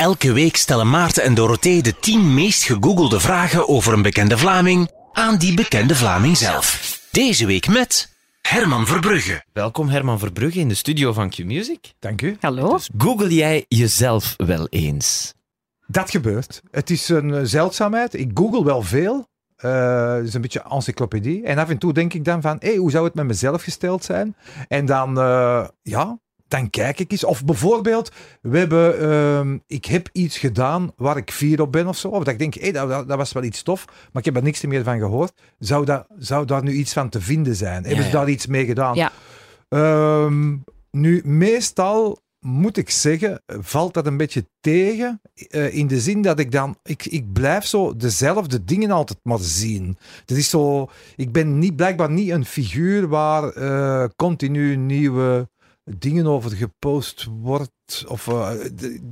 Elke week stellen Maarten en Dorothee de 10 meest gegoogelde vragen over een bekende Vlaming aan die bekende Vlaming zelf. Deze week met Herman Verbrugge. Welkom Herman Verbrugge in de studio van Q-Music. Dank u. Hallo? Google jij jezelf wel eens? Dat gebeurt. Het is een eh, zeldzaamheid. Ik google wel veel. Eh, het is een beetje encyclopedie. En af en toe denk ik dan van, hey, hoe zou het met mezelf gesteld zijn? En dan, eh, ja, dan kijk ik eens. Of bijvoorbeeld, we hebben, ehm, ik heb iets gedaan waar ik fier op ben of zo. Of dat ik denk, hey, dat, dat, dat was wel iets tof, maar ik heb er niks meer van gehoord. Zou, dat, zou daar nu iets van te vinden zijn? Hebben ze daar iets mee gedaan? Ja. Ehm, nu, meestal moet ik zeggen, valt dat een beetje tegen. eh, in de zin dat ik dan, ik, ik blijf zo dezelfde dingen altijd maar zien. Het is zo, ik ben niet, blijkbaar niet een figuur waar eh, continu nieuwe dingen over gepost wordt. Of, eh,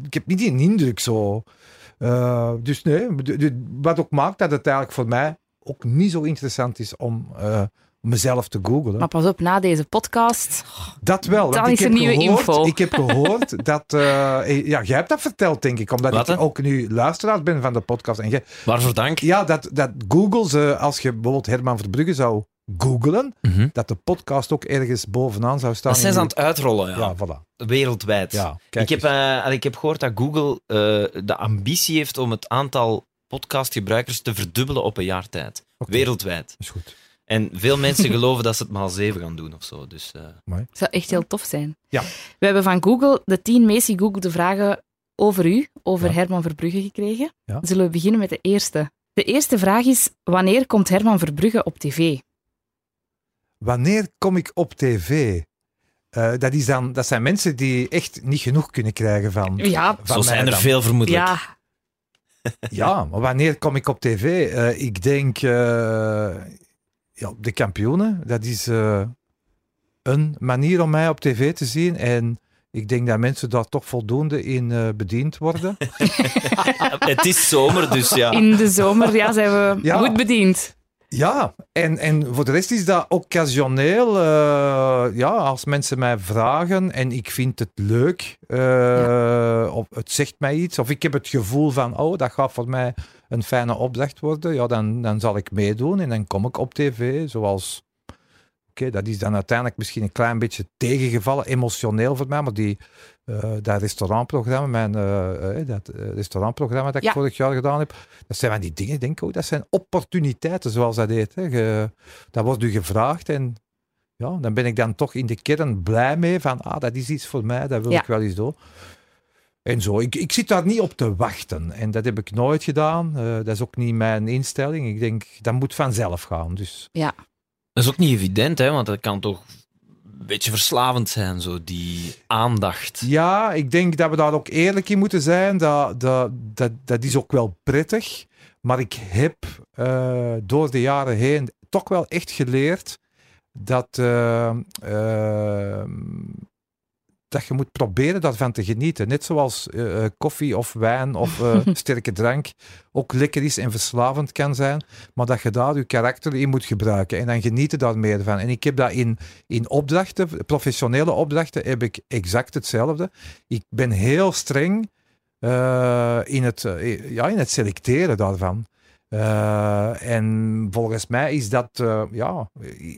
ik heb niet die indruk zo. Eh, dus nee, wat ook maakt dat het eigenlijk voor mij ook niet zo interessant is om eh, mezelf te googlen. Maar pas op, na deze podcast. Dat wel. Dan want is ik er heb nieuwe gehoord, info. Ik heb gehoord dat... eh, ja, jij hebt dat verteld, denk ik. Omdat Wat, ik ook nu luisteraar ben van de podcast. En jij- Waarvoor dank? ja, dat, dat Google, ze, als je bijvoorbeeld Herman Verbrugge zou googlen, Mhm. dat de podcast ook ergens bovenaan zou staan. Dat zijn ze aan het uitrollen, ja. Ja, voilà. Wereldwijd. Ja, ik, heb, eh, ik heb gehoord dat Google eh, de ambitie heeft om het aantal podcastgebruikers te verdubbelen op een jaar tijd. Wereldwijd. is goed. En veel mensen geloven dat ze het maal zeven gaan doen of zo. Dus, eh, Dat zou echt heel tof zijn. Ja. We hebben van Google de tien meest gegoogelde vragen over u, over Ja. Herman Verbrugge gekregen. Ja. Zullen we beginnen met de eerste? De eerste vraag is: wanneer komt Herman Verbrugge op tv? Wanneer kom ik op tv? Eh, dat, is dan, dat zijn mensen die echt niet genoeg kunnen krijgen van, Ja, van zo mij zijn er dan. veel vermoedelijk. ja, Ja, maar wanneer kom ik op tv? Eh, ik denk, eh, ja, de kampioenen, dat is eh, een manier om mij op tv te zien. En ik denk dat mensen daar toch voldoende in eh, bediend worden. Het is zomer, dus ja. in de zomer ja, zijn we Ja. goed bediend. Ja, en, en voor de rest is dat occasioneel, eh, ja, als mensen mij vragen en ik vind het leuk, eh, of het zegt mij iets, of ik heb het gevoel van, oh, dat gaat voor mij een fijne opdracht worden, ja, dan, dan zal ik meedoen en dan kom ik op tv, zoals, oké, dat is dan uiteindelijk misschien een klein beetje tegengevallen, emotioneel voor mij, maar die, eh, dat restaurantprogramma, mijn, eh, eh, dat restaurantprogramma dat ik Ja. vorig jaar gedaan heb, dat zijn van die dingen, denk ik ook, dat zijn opportuniteiten, zoals dat heet. Hè. Je, dat wordt u gevraagd en ja, dan ben ik dan toch in de kern blij mee van, ah, dat is iets voor mij, dat wil Ja. ik wel eens doen. En zo, ik, ik zit daar niet op te wachten. En dat heb ik nooit gedaan. Eh, dat is ook niet mijn instelling. Ik denk, dat moet vanzelf gaan. Dus Dat is ook niet evident, hè, want dat kan toch beetje verslavend zijn, zo die aandacht. ja, ik denk dat we daar ook eerlijk in moeten zijn. Dat, dat, dat, dat is ook wel prettig. Maar ik heb eh, door de jaren heen toch wel echt geleerd dat, eh, dat je moet proberen daarvan te genieten. Net zoals eh, eh, koffie of wijn of eh, sterke drank ook lekker is en verslavend kan zijn. Maar dat je daar je karakter in moet gebruiken. En dan genieten daar meer van. En ik heb dat in, in opdrachten, professionele opdrachten, heb ik exact hetzelfde. Ik ben heel streng in, het, ja, in het selecteren daarvan. Eh, en volgens mij is dat, eh, ja,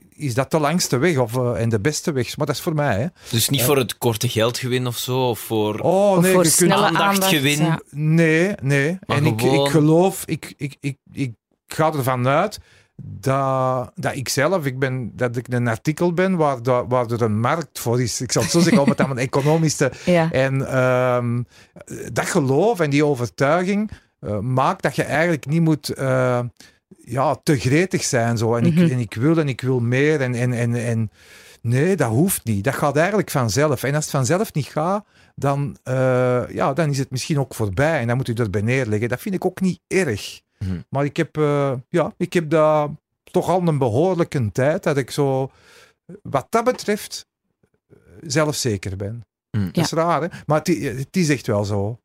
is dat de langste weg of, eh, en de beste weg. Maar dat is voor mij. Hè. Dus niet voor het korte geldgewin of zo, of voor Oh, Of nee, voor je kunt- aandachtgewin. aandacht, ja. Nee, nee. Maar en ik, gewoon- ik geloof, ik, ik, ik, ik ga ervan uit dat, dat ik zelf, ik ben, dat ik een artikel ben waar, waar er een markt voor is. Ik zal het zo zeggen, het aan een economisch te... Ja. En ehm, dat geloof en die overtuiging maakt dat je eigenlijk niet moet eh, ja, te gretig zijn. Zo. En, Mhm. ik, en ik wil en ik wil meer. En, en, en, en nee, dat hoeft niet. Dat gaat eigenlijk vanzelf. En als het vanzelf niet gaat, dan, eh, ja, dan is het misschien ook voorbij. En dan moet u erbij neerleggen. Dat vind ik ook niet erg. Mhm. Maar ik heb, eh, ja, ik heb daar toch al een behoorlijke tijd dat ik zo, wat dat betreft, eh, zelfzeker ben. Mhm. Dat is raar, hè? Maar het, is echt wel zo.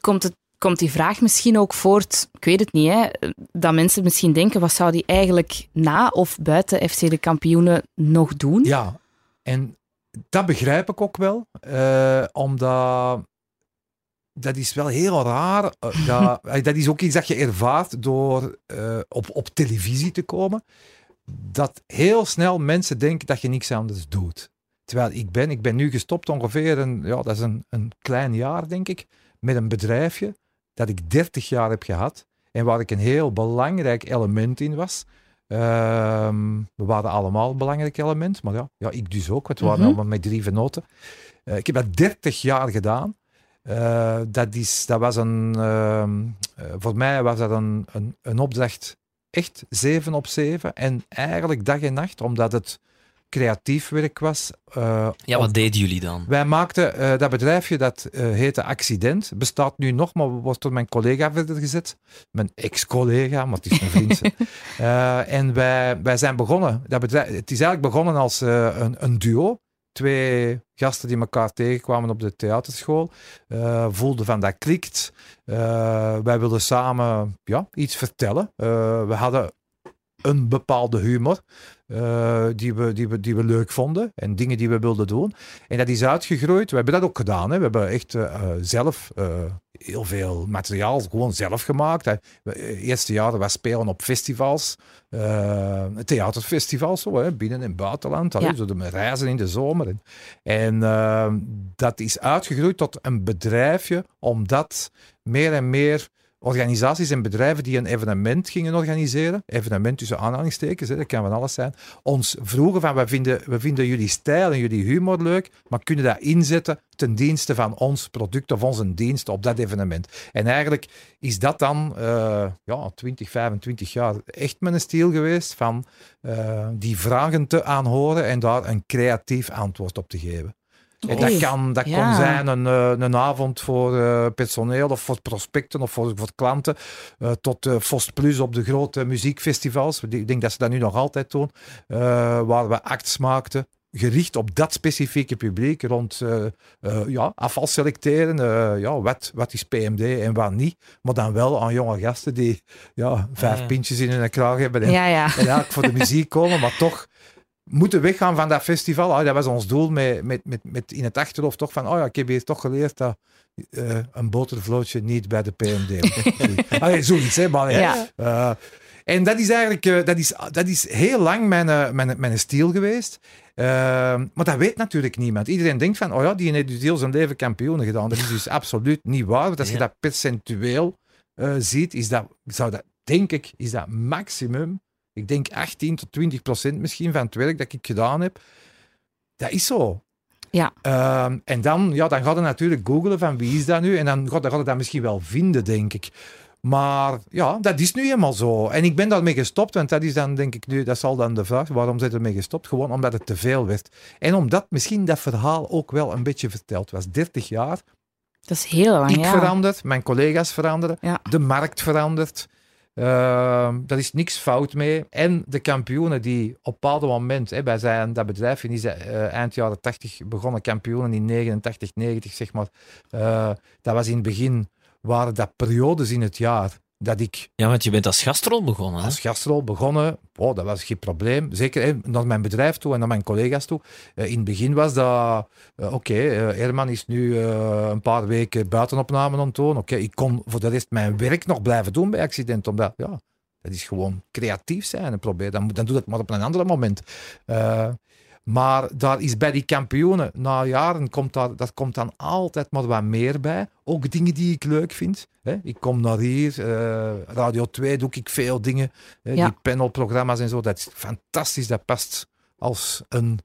Komt, het, komt die vraag misschien ook voort, ik weet het niet, hè, dat mensen misschien denken, wat zou die eigenlijk na of buiten FC de kampioenen nog doen? Ja, en dat begrijp ik ook wel. eh, omdat dat is wel heel raar. eh, dat, eh, dat is ook iets dat je ervaart door op, op televisie te komen. Dat heel snel mensen denken dat je niks anders doet. Terwijl ik ben, ik ben nu gestopt ongeveer, een, ja, dat is een, een klein jaar denk ik, met een bedrijfje dat ik 30 jaar heb gehad en waar ik een heel belangrijk element in was. Ehm, we waren allemaal een belangrijk element, maar ja, ja ik dus ook, want we waren Mhm. allemaal met drie venoten. Eh, ik heb dat 30 jaar gedaan. Eh, dat, is, dat was een, ehm, eh, voor mij was dat een, een, een opdracht echt 7 op 7 en eigenlijk dag en nacht, omdat het creatief werk was. eh, Ja, wat deden jullie dan? wij maakten eh, dat bedrijfje, dat eh, heette Accident. Bestaat nu nog, maar wordt door mijn collega verder gezet. Mijn ex-collega, maar het is mijn vriend. En wij, wij zijn begonnen. Dat bedrijf, het is eigenlijk begonnen als een, een duo. Twee gasten die elkaar tegenkwamen op de theaterschool. voelden van dat klikt. Wij wilden samen ja, iets vertellen. We hadden een bepaalde humor eh, die, we, die, we, die we leuk vonden en dingen die we wilden doen. En dat is uitgegroeid. We hebben dat ook gedaan. Hè. We hebben echt eh, eh, zelf heel veel materiaal gewoon zelf gemaakt. Hè. Eh, eerste jaren was spelen op festivals, theaterfestivals, zo, hè, binnen- en buitenland. Ja. zo de reizen in de zomer. En, en dat is uitgegroeid tot een bedrijfje, omdat meer en meer organisaties en bedrijven die een evenement gingen organiseren, evenement tussen aanhalingstekens, hè, dat kan van alles zijn, ons vroegen van, we vinden, we vinden jullie stijl en jullie humor leuk, maar kunnen dat inzetten ten dienste van ons product of onze dienst op dat evenement. En eigenlijk is dat dan eh, ja, 20, 25 jaar echt mijn stijl geweest van eh, die vragen te aanhoren en daar een creatief antwoord op te geven. En dat kan, dat ja. kon zijn een, eh, een avond voor eh, personeel of voor prospecten of voor, voor klanten. eh, tot eh Fost Plus op de grote muziekfestivals. Ik denk dat ze dat nu nog altijd doen. eh, waar we acts maakten. Gericht op dat specifieke publiek rond eh, eh, ja, afval selecteren. eh, ja, wat, wat is PMD en wat niet. Maar dan wel aan jonge gasten die ja, vijf Ja. pintjes in hun kraag hebben. En, Ja, ja. en eigenlijk voor de muziek komen, maar toch moeten weggaan van dat festival. Ah, dat was ons doel met, met, met, met in het achterhoofd toch van, oh ja, ik heb hier toch geleerd dat eh, een botervlootje niet bij de PMD. Allee, zoiets, hè. Maar, Ja. eh, en dat is eigenlijk eh, dat is, dat is heel lang mijn, mijn, mijn stijl geweest. Maar dat weet natuurlijk niemand. Iedereen denkt van, oh ja, die heeft dus heel zijn leven kampioenen gedaan. Dat is dus absoluut niet waar. Want als je dat percentueel ziet, is dat, zou dat, denk ik, is dat maximum. Ik denk 18 tot 20 procent misschien van het werk dat ik gedaan heb. Dat is zo. Ja. Ehm, en dan, ja, dan ga je natuurlijk googlen van wie is dat nu. En dan ga dan je dat misschien wel vinden, denk ik. Maar ja, dat is nu helemaal zo. En ik ben daarmee gestopt, want dat is dan, denk ik nu, dat zal dan de vraag, waarom zijn er mee gestopt? Gewoon omdat het te veel werd. En omdat misschien dat verhaal ook wel een beetje verteld was. 30 jaar, Dat is heel lang, ik ja. veranderd, mijn collega's veranderen, Ja. de markt verandert. Ehm daar is niks fout mee. En de kampioenen die op een bepaald moment, hè, wij zijn dat bedrijf is eh, eind jaren 80 begonnen, kampioenen in 89, 90 zeg maar. Eh, dat was in het begin, waren dat periodes in het jaar dat ik Ja, want je bent als gastrol begonnen. Hè? als gastrol begonnen. Oh, dat was geen probleem. Zeker hè, naar mijn bedrijf toe en naar mijn collega's toe. Eh, in het begin was dat... eh, Oké, eh, Herman is nu een paar weken buitenopname aan. Oké, ik kon voor de rest mijn werk nog blijven doen bij Accident. Omdat, ja, dat is gewoon creatief zijn en probeer. Dan, dan doe het maar op een ander moment. Maar daar is bij die kampioenen, na jaren, komt daar, dat komt dan altijd maar wat meer bij. Ook dingen die ik leuk vind. Hè. Ik kom naar hier, eh, Radio 2 doe ik veel dingen. Hè, Ja. Die panelprogramma's en zo, dat is fantastisch. Dat past als een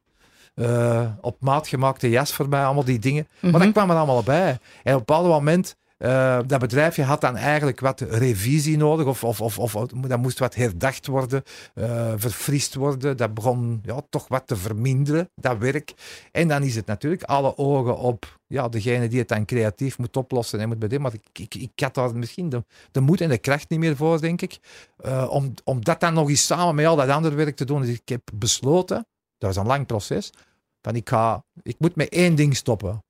eh, op maat gemaakte jas voor mij, allemaal die dingen. Maar Mhm. dat kwam er allemaal bij. En op een bepaald moment, eh, dat bedrijfje had dan eigenlijk wat revisie nodig, of, of, of, of dat moest wat herdacht worden, eh verfrist worden. Dat begon ja, toch wat te verminderen, dat werk. En dan is het natuurlijk alle ogen op ja, degene die het dan creatief moet oplossen en moet bedenken. Maar ik, ik, ik had daar misschien de, de moed en de kracht niet meer voor, denk ik. Eh, om, om dat dan nog eens samen met al dat andere werk te doen. Dus ik heb besloten, dat was een lang proces, van ik, ga, ik moet met één ding stoppen.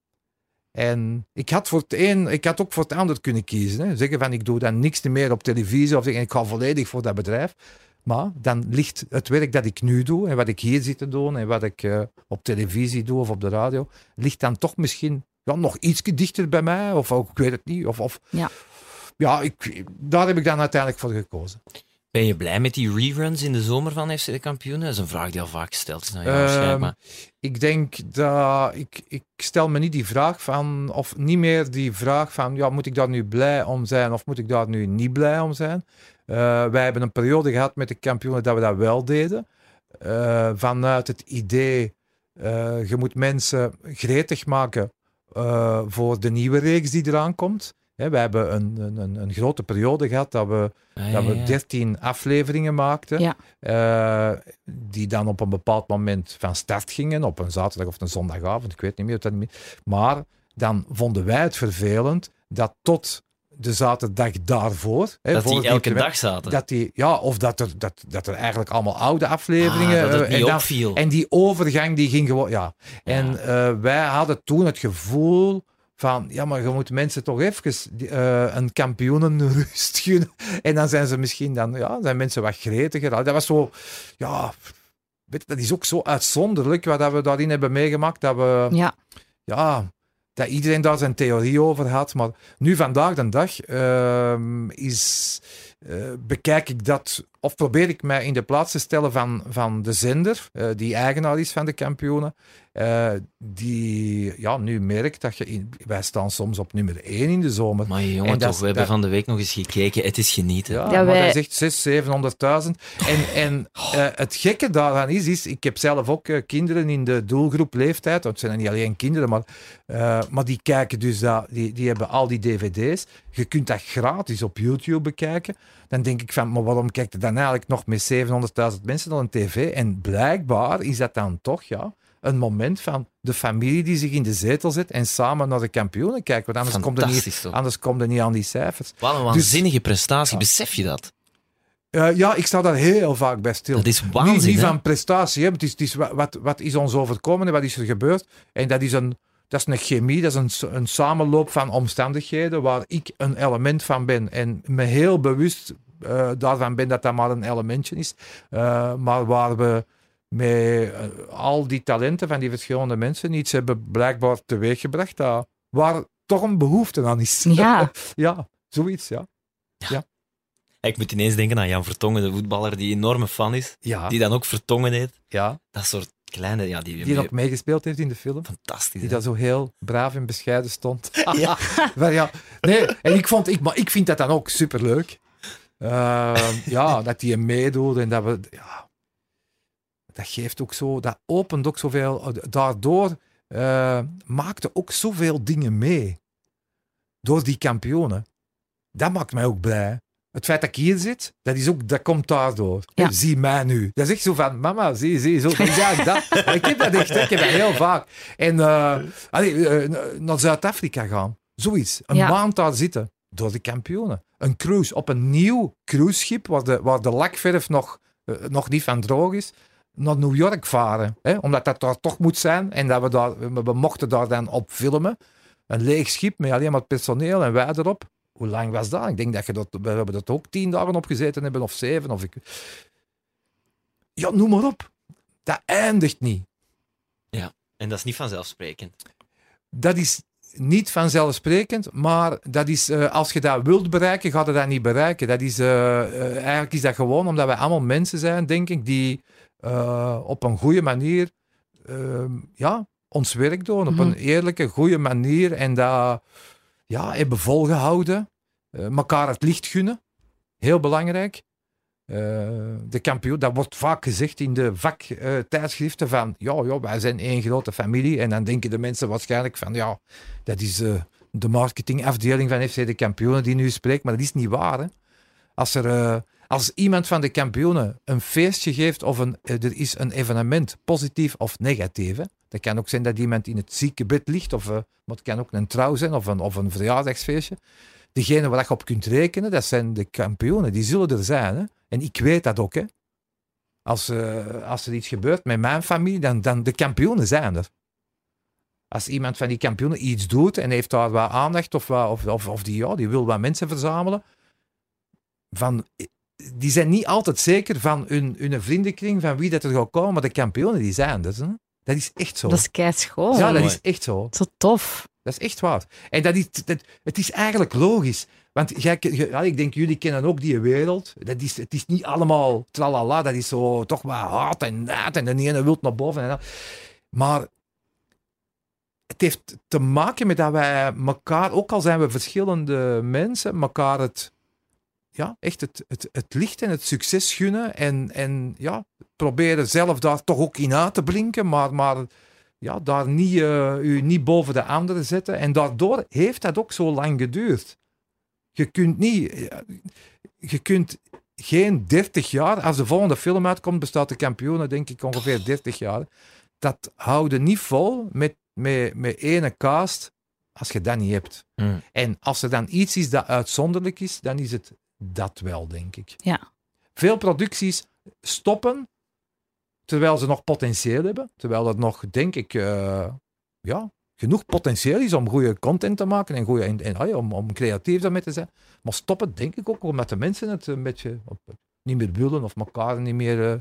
En ik had, voor het een, ik had ook voor het ander kunnen kiezen. Hè. Zeggen van ik doe dan niks meer op televisie of zeggen ik ga volledig voor dat bedrijf. Maar dan ligt het werk dat ik nu doe en wat ik hier zit te doen en wat ik eh, op televisie doe of op de radio, ligt dan toch misschien ja, nog iets dichter bij mij. Of, of ik weet het niet. Of, of, Ja. ja ik, daar heb ik dan uiteindelijk voor gekozen. Ben je blij met die reruns in de zomer van FC de Kampioenen? Dat is een vraag die al vaak gesteld is. Nou, ja, Ehm, maar Ik denk dat ik, ik stel me niet die vraag van, of niet meer die vraag van, ja, moet ik daar nu blij om zijn of moet ik daar nu niet blij om zijn? Eh, wij hebben een periode gehad met de kampioenen dat we dat wel deden. Eh, vanuit het idee, eh, je moet mensen gretig maken voor de nieuwe reeks die eraan komt. Hè, we hebben een, een, een, een grote periode gehad dat we Ah, dat we ja. 13 afleveringen maakten. Ja. eh, die dan op een bepaald moment van start gingen. Op een zaterdag of een zondagavond. Ik weet niet meer. of Dat niet meer. Maar dan vonden wij het vervelend dat tot de zaterdag daarvoor. Hè, dat voor die elke dag zaten. Dat die, ja, of dat er, dat, dat er eigenlijk allemaal oude afleveringen. Ah, dat het eh, niet en, en die overgang die ging gewoon. Ja. En eh, wij hadden toen het gevoel van, ja, maar je moet mensen toch even eh, een kampioenenrust gunnen. En dan zijn ze misschien dan, ja, zijn mensen wat gretiger. Dat was zo, ja, weet je, dat is ook zo uitzonderlijk wat we daarin hebben meegemaakt. Dat we, Ja, ja, dat iedereen daar zijn theorie over had. Maar nu, vandaag de dag, ehm, is, eh, bekijk ik dat, of probeer ik mij in de plaats te stellen van, van de zender, eh, die eigenaar is van de kampioenen. Eh, die ja, nu merkt dat je, in, wij staan soms op nummer 1 in de zomer. Maar jongen, En dat toch, we hebben dat- van de week nog eens gekeken. Het is genieten. Ja, Ja, maar wij- dat is echt 600.000, 700.000. En, en eh, het gekke daaraan is, is, ik heb zelf ook eh, kinderen in de doelgroep leeftijd. want Het zijn niet alleen kinderen, maar, eh, maar die kijken dus, dat, die, die hebben al die dvd's. Je kunt dat gratis op YouTube bekijken. Dan denk ik van, maar waarom kijkt er dan eigenlijk nog met 700.000 mensen naar een tv? En blijkbaar is dat dan toch, ja, een moment van de familie die zich in de zetel zet en samen naar de kampioenen kijkt. Want anders komt er niet, toch? anders komt er niet aan die cijfers. Wat een Dus- waanzinnige prestatie, besef je dat? Eh, ja, ik sta daar heel vaak bij stil. Dat is niet, waanzin, niet van prestatie, hè. Het is, het is wat, wat, is ons overkomen en wat is er gebeurd. En dat is een, dat is een chemie, dat is een, een samenloop van omstandigheden waar ik een element van ben. En me heel bewust eh, daarvan ben dat dat maar een elementje is. Eh, maar waar we met eh, al die talenten van die verschillende mensen iets hebben blijkbaar teweeggebracht, dat, waar toch een behoefte aan is. Ja. ja, zoiets, ja. Ik moet ineens denken aan Jan Vertongen, de voetballer die een enorme fan is. Ja, Die dan ook Vertongen heet. ja. Dat soort kleine... Ja, die, die ook meegespeeld heeft in de film. Fantastisch. Die daar zo heel braaf en bescheiden stond. Ja. maar ja, nee, en ik, vond, ik, maar ik vind dat dan ook superleuk. Uh, ja, dat die meedoet en dat we... Ja, dat geeft ook zo... Dat opent ook zoveel... Daardoor uh, maakte ook zoveel dingen mee. Door die kampioenen. Dat maakt mij ook blij. Het feit dat ik hier zit, dat, is ook, dat komt daardoor. Ja. Zie mij nu. Dat is echt zo van, mama, zie, zie, zo. Ja, dat. ik heb dat echt, ik heb dat heel vaak. En uh, allee, uh, naar Zuid-Afrika gaan. Zoiets. Een Ja. maand daar zitten. Door de kampioenen. Een cruise op een nieuw cruiseschip, waar de, waar de lakverf nog, uh, nog niet van droog is. Naar New York varen. Hè? Omdat dat daar toch moet zijn. En dat we, daar, we, mochten daar dan op filmen. Een leeg schip met alleen maar personeel en wij erop. Hoe lang was dat? Ik denk dat je dat, we hebben dat ook tien dagen op gezeten hebben, of zeven. Of ik... Ja, noem maar op. Dat eindigt niet. En dat is niet vanzelfsprekend. Dat is niet vanzelfsprekend, maar dat is, uh, als je dat wilt bereiken, gaat je dat niet bereiken. Dat is, uh, uh, eigenlijk is dat gewoon omdat wij allemaal mensen zijn, denk ik, die uh, op een goede manier ehm, ja, ons werk doen. Mm -hmm. Op een eerlijke, goede manier. En dat ja, hebben volgehouden. elkaar het licht gunnen. Heel belangrijk. Uh, de kampioen, dat wordt vaak gezegd in de vaktijdschriften uh, van ja, ja, wij zijn één grote familie. En dan denken de mensen waarschijnlijk van ja, dat is uh, de marketingafdeling van FC de Kampioenen die nu spreekt. Maar dat is niet waar. Hè? Als, er, uh, als iemand van de kampioenen een feestje geeft of een, er is een evenement, positief of negatief. Dat kan ook zijn dat iemand in het ziekenbed ligt, of, maar het kan ook een trouw zijn of een, of een verjaardagsfeestje. Degene waar je op kunt rekenen, dat zijn de kampioenen. Die zullen er zijn. Hè? En ik weet dat ook. Hè? Als, uh, als er iets gebeurt met mijn familie, dan, dan de kampioenen zijn er. Als iemand van die kampioenen iets doet en heeft daar wat aandacht of, of, of, of die, ja, die wil wat mensen verzamelen, van, die zijn niet altijd zeker van hun, hun vriendenkring, van wie dat er gaat komen, maar de kampioenen die zijn er. Hè? Dat is echt zo. Dat is keischool. Ja, dat is echt zo. Zo tof. Dat is echt waar. En dat is, dat, het is eigenlijk logisch. Want jij, ja, ik denk, jullie kennen ook die wereld. Dat is, het is niet allemaal tralala. Dat is zo toch wat hard en naad. En de ene wil naar boven. En dat. Maar het heeft te maken met dat wij elkaar, ook al zijn we verschillende mensen, elkaar het, ja, echt het, het, het licht en het succes gunnen. En, en ja, proberen zelf daar toch ook in uit te blinken. Maar, maar ja, daar niet, eh, u niet boven de anderen zetten. En daardoor heeft dat ook zo lang geduurd. Je kunt niet, eh, je kunt geen 30 jaar, als de volgende film uitkomt, bestaat de kampioenen denk ik ongeveer 30 jaar. Dat houden niet vol met, met, met ene cast als je dat niet hebt. Hmm. En als er dan iets is dat uitzonderlijk is, dan is het dat wel, denk ik. Ja. Veel producties stoppen terwijl ze nog potentieel hebben. Terwijl het nog, denk ik, eh, ja, genoeg potentieel is om goede content te maken en, goede, en, en, ja, om, om creatief daarmee te zijn. Maar stoppen, denk ik ook, omdat de mensen het een beetje op- niet meer willen of elkaar niet meer, eh,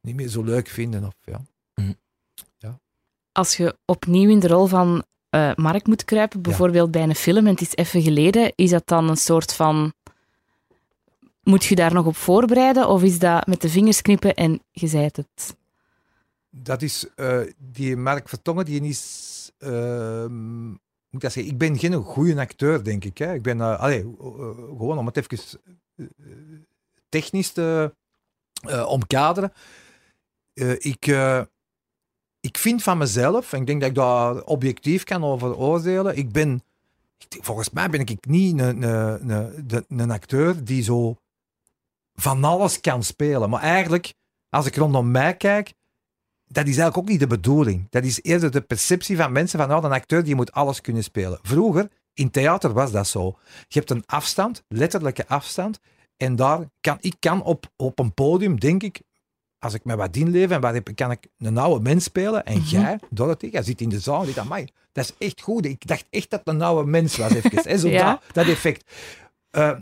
niet meer zo leuk vinden. Of, ja. Als je opnieuw in de rol van eh, Mark moet kruipen, bijvoorbeeld bij een film, en het is even geleden, is dat dan een soort van... Moet je daar nog op voorbereiden, of is dat met de vingers knippen en je zei het? Dat is eh, die Mark Vertongen, die is. ehm, moet ik dat zeggen? Ik ben geen goede acteur, denk ik. Hè. Ik ben. eh, eh, gewoon om het even technisch te omkaderen. Ik, ik vind van mezelf, en ik denk dat ik daar objectief kan over oordelen. Ik ben. Volgens mij ben ik niet een, een, een, een acteur die zo van alles kan spelen. Maar eigenlijk, als ik rondom mij kijk, dat is eigenlijk ook niet de bedoeling. Dat is eerder de perceptie van mensen van, nou, een acteur die moet alles kunnen spelen. Vroeger, in theater was dat zo. Je hebt een afstand, letterlijke afstand, en daar kan ik kan op, op een podium, denk ik, als ik me wat inleef en waar heb, kan ik een oude mens spelen. En jij, Dorothy, jij zit in de zaal en denkt, amai, dat is echt goed. Ik dacht echt dat het een oude mens was, even. hè, zo Ja. dat, dat effect. Eh,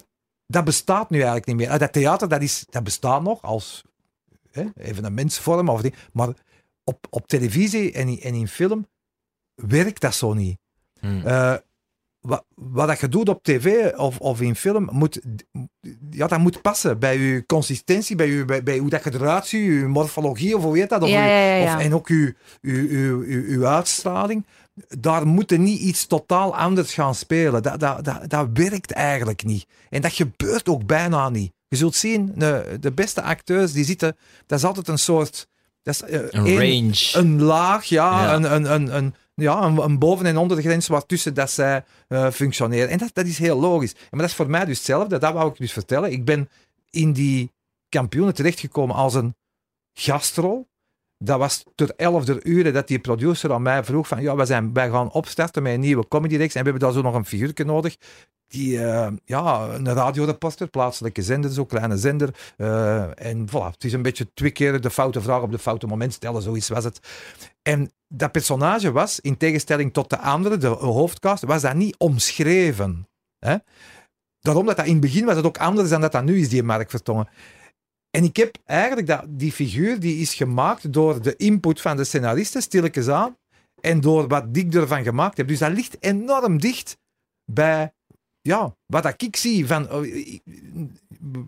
dat bestaat nu eigenlijk niet meer. Eh, Dat theater, dat, is, dat bestaat nog als hè, evenementsvorm, of die, maar op, op televisie en in, en in film werkt dat zo niet. Hmm. Eh, wat, wat dat je doet op tv of, of in film, moet, ja, dat moet passen bij je consistentie, bij, je, bij, bij hoe dat je eruit ziet, je morfologie of hoe heet dat? Of Ja, je- ja, ja, ja. Of, en ook je, je, je, je, je uitstraling. Daar moet niet iets totaal anders gaan spelen. Dat, dat, dat, dat werkt eigenlijk niet. En dat gebeurt ook bijna niet. Je zult zien, de, de beste acteurs die zitten, dat is altijd een soort... Dat is, eh, Een range. een laag, ja, Ja. Een, een, een, een, ja een, een boven- en ondergrens waartussen dat zij eh, functioneren. En dat, dat is heel logisch. Maar dat is voor mij dus hetzelfde. Dat wou ik dus vertellen. Ik ben in die kampioenen terechtgekomen als een gastrol. Dat was ter elfde uur dat die producer aan mij vroeg van ja, wij, zijn, wij gaan opstarten met een nieuwe comedy reeks en we hebben daar zo nog een figuurtje nodig. Die, eh, ja, een radioreporter, plaatselijke zender, zo kleine zender. eh, en voilà, het is een beetje twee keer de foute vraag op de foute moment stellen, zoiets was het. En dat personage was, in tegenstelling tot de andere, de hoofdcast, was dat niet omschreven. Hè? Daarom dat dat in het begin was het ook anders dan dat dat nu is, die Mark Vertongen. En ik heb eigenlijk dat, die figuur, die is gemaakt door de input van de scenaristen, stilletjes aan, en door wat ik ervan gemaakt heb. Dus dat ligt enorm dicht bij ja, wat dat ik zie van oh,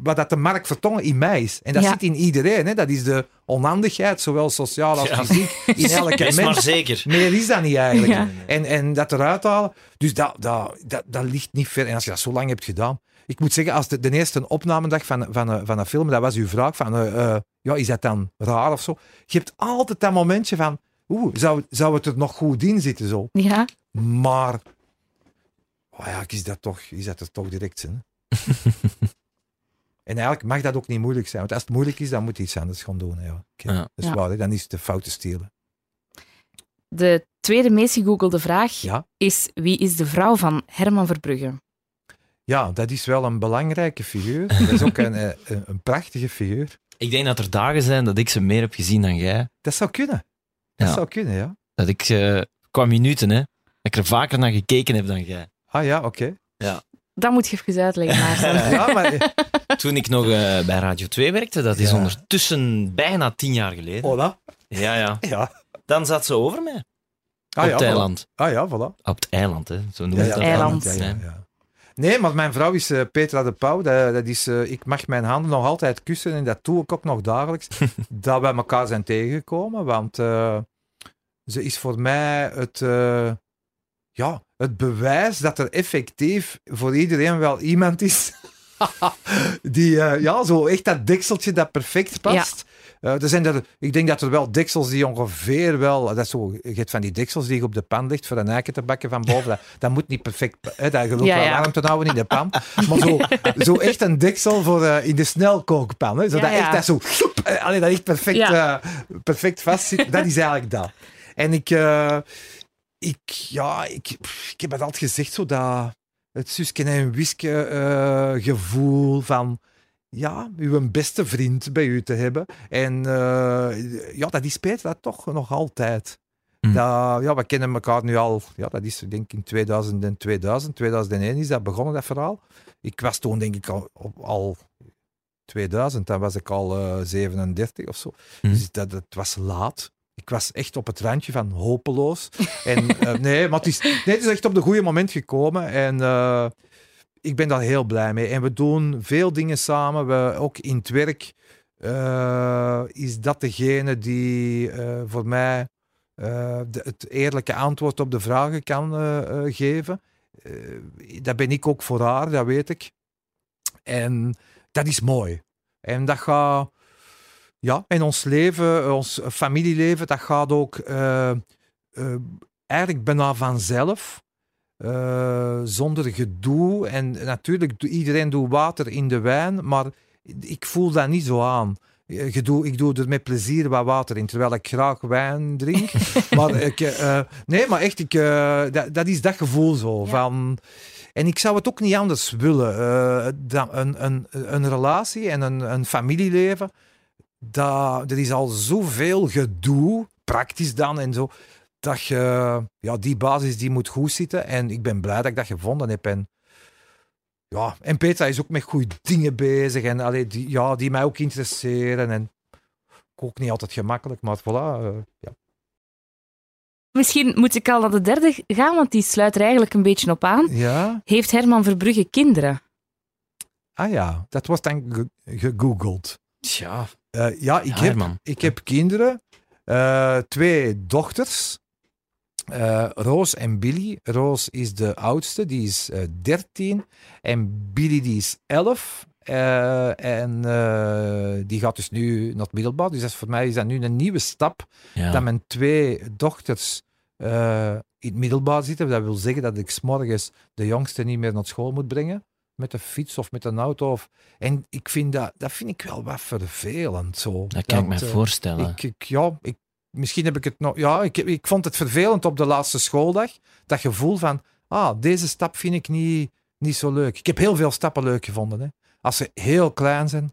wat dat de Mark Vertongen in mij is. En dat Ja. zit in iedereen. Hè? Dat is de onhandigheid, zowel sociaal als Ja. fysiek, in elke Is maar mens. zeker. Meer is dat niet eigenlijk. Ja. En, en dat eruit halen, dus dat, dat, dat, dat ligt niet ver. En als je dat zo lang hebt gedaan. Ik moet zeggen, als de, de eerste opnamedag van, van, een- van een film, dat was uw vraag van, eh, eh, ja, is dat dan raar of zo? Je hebt altijd dat momentje van, oeh, zou, zou het er nog goed in zitten zo? Ja, Maar, oh ja, is dat, toch, is dat er toch direct zijn. en eigenlijk mag dat ook niet moeilijk zijn. Want als het moeilijk is, dan moet je iets anders gaan doen. hè, Ja. Dat is Ja. waar, hè. dan is het de foute stelen. de tweede meest gegoogelde vraag Ja. is wie is de vrouw van Herman Verbrugge? Ja, dat is wel een belangrijke figuur. Dat is ook een, eh, een, een prachtige figuur. Ik denk dat er dagen zijn dat ik ze meer heb gezien dan jij. Dat zou kunnen. Dat Ja. zou kunnen, ja. Dat ik, eh, qua minuten, hè, dat ik er vaker naar gekeken heb dan jij. Ah ja, oké. Dat moet je even uitleggen, Maarten. Ja, maar... Toen ik nog eh, bij Radio 2 werkte, dat is Ja. ondertussen bijna tien jaar geleden. Hola. Ja, ja. Ja. Dan zat ze over mij. Ah, op ja, het voilà. eiland. Ah ja, voilà. Op het eiland, hè. Zo noemen Ja, ze ja, dat. Eiland. Ja, ja, Ja. ja. Nee, maar mijn vrouw is eh, Petra de Pauw. Dat, dat is, eh, ik mag mijn handen nog altijd kussen en dat doe ik ook nog dagelijks. dat we elkaar zijn tegengekomen, want eh, ze is voor mij het, ja, het bewijs dat er effectief voor iedereen wel iemand is die eh, ja, zo echt dat dekseltje dat perfect past. Eh, er zijn er, ik denk dat er wel deksels die ongeveer wel, dat is zo, je hebt van die deksels die je op de pan legt voor een eiken te bakken van boven. Dat, dat moet niet perfect, hè, dat ook Ja, wel ja. warm te houden in de pan. Maar zo, zo echt een deksel voor eh, in de snelkookpan. Hè, ja. echt dat zo, eh, allee, dat echt perfect, eh, perfect vast zit. Dat is eigenlijk dat. En ik, eh, ik, ja, ik, pff, ik heb het altijd gezegd, zo dat het zusken en wiske eh, gevoel van ja, uw beste vriend bij u te hebben. En eh, ja, dat is Petra toch nog altijd. Hm. Dat, ja, we kennen elkaar nu al, ja, dat is denk ik in 2000 en 2000, 2001 is dat begonnen, dat verhaal. Ik was toen denk ik al, al 2000, dan was ik al eh, 37 of zo. Hm. Dus dat, het was laat. Ik was echt op het randje van hopeloos. En, eh, nee, maar het is, nee, het is echt op de goede moment gekomen. En eh, ik ben daar heel blij mee. En we doen veel dingen samen. We, ook in het werk eh, is dat degene die voor mij het eerlijke antwoord op de vragen kan geven. Dat ben ik ook voor haar, dat weet ik. En dat is mooi. En dat gaat, ja, in ons leven, ons familieleven, dat gaat ook eh, eh, eigenlijk bijna vanzelf. eh, zonder gedoe. En natuurlijk, doe- iedereen doet water in de wijn, maar ik voel dat niet zo aan. Eh, gedoe- ik doe er met plezier wat water in, terwijl ik graag wijn drink. maar ik, eh, eh, nee, maar echt, ik, eh, dat, dat is dat gevoel zo. Ja. Van, en ik zou het ook niet anders willen. eh, dat een, een, een relatie en een, een familieleven, dat, er is al zoveel gedoe, praktisch dan en zo, dat je, ja, die basis die moet goed zitten. En ik ben blij dat ik dat gevonden heb. En, ja, en Petra is ook met goede dingen bezig en allee, die, ja, die mij ook interesseren. En ook niet altijd gemakkelijk, maar voilà. eh, ja. Misschien moet ik al naar de derde gaan, want die sluit er eigenlijk een beetje op aan. ja, Heeft Herman Verbrugge kinderen? ah ja, dat was dan ge- gegoogeld. Tja, Eh, ja, ik heb. Ik heb kinderen, eh, twee dochters, eh, Roos en Billy. Roos is de oudste, die is eh 13. En Billy die is 11. Eh, en die gaat dus nu naar het middelbaar. Dus dat is voor mij is dat nu een nieuwe stap. Ja. Dat mijn twee dochters in het middelbaar zitten. Dat wil zeggen dat ik 's morgens de jongste niet meer naar school moet brengen. Met de fiets of met een auto. Of... En ik vind dat, dat vind ik wel wat vervelend. Zo. Dat kan ik me eh, voorstellen. ik, ik, ja, ik, misschien heb ik het nog. Ja, ik, ik vond het vervelend op de laatste schooldag. Dat gevoel van, ah, deze stap vind ik niet, niet zo leuk. Ik heb heel veel stappen leuk gevonden. Hè. Als ze heel klein zijn.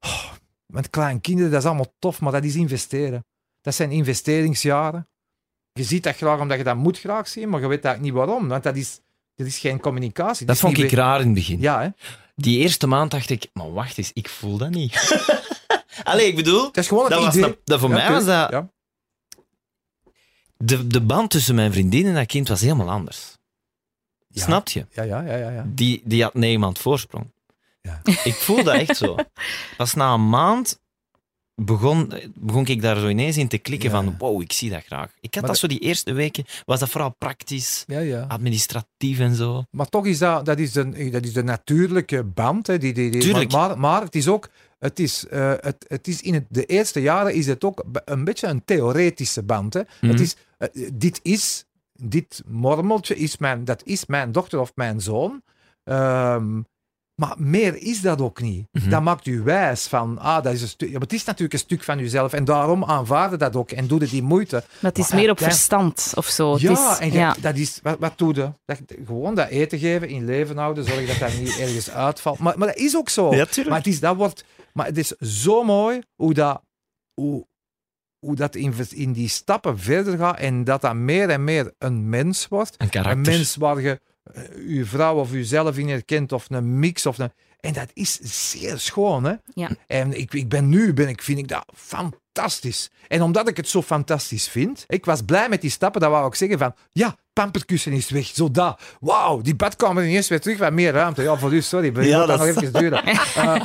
Oh, met kleine kinderen, dat is allemaal tof, maar dat is investeren. Dat zijn investeringsjaren. Je ziet dat graag omdat je dat moet graag zien, maar je weet eigenlijk niet waarom. Want dat is, dat is geen communicatie. dat vond ik raar in het begin. Ja, hè? Die eerste maand dacht ik, maar wacht eens, ik voel dat niet. Allee, ik bedoel, Dat is gewoon het dat was idee. een- dat voor Ja, mij was dat... Ja. De, de band tussen mijn vriendin en dat kind was helemaal anders. Ja. Snap je? Ja, ja, ja, ja, ja. Die, die had negen maand voorsprong. Ja. Ik voel dat echt zo. Pas na een maand begon, begon ik daar zo ineens in te klikken Ja. van wow, ik zie dat graag. Ik had Maar dat zo die eerste weken, was dat vooral praktisch, ja, ja. administratief en zo. Maar toch is dat, dat, is de, dat is de natuurlijke band. Hè, die, die, die, Tuurlijk. Maar, maar, maar het is ook, het is, eh, het, het is in het, de eerste jaren is het ook een beetje een theoretische band. Hè. Mhm. Het is, eh, dit is, dit mormeltje is mijn, dat is mijn dochter of mijn zoon. Ehm, maar meer is dat ook niet. Mhm. Dat maakt u wijs van, ah, dat is een stuk. Ja, maar het is natuurlijk een stuk van uzelf. En daarom aanvaarden dat ook en doe die moeite. Dat is Maar meer op ja. verstand of zo. Het Ja, is, en je- ja. dat is, wat, wat doe je? Dat, gewoon dat eten geven, in leven houden, zorg dat dat niet ergens uitvalt. Maar, maar dat is ook zo. tuurlijk. maar, het is, dat wordt, maar het is zo mooi hoe dat, hoe, hoe dat in, in die stappen verder gaat en dat dat meer en meer een mens wordt. Een karakter. Een mens waar je uw vrouw of uzelf in herkent of een mix of een... En dat is zeer schoon, hè? Ja. En ik, ik ben nu, ben ik, vind ik dat fantastisch. En omdat ik het zo fantastisch vind, ik was blij met die stappen, dat wou ik zeggen van, ja, pamperkussen is weg, zo dat. Wauw, die badkamer ineens weer terug, wat meer ruimte. Ja, voor u, sorry, maar Ja, ja, dat nog is- even duren. Eh,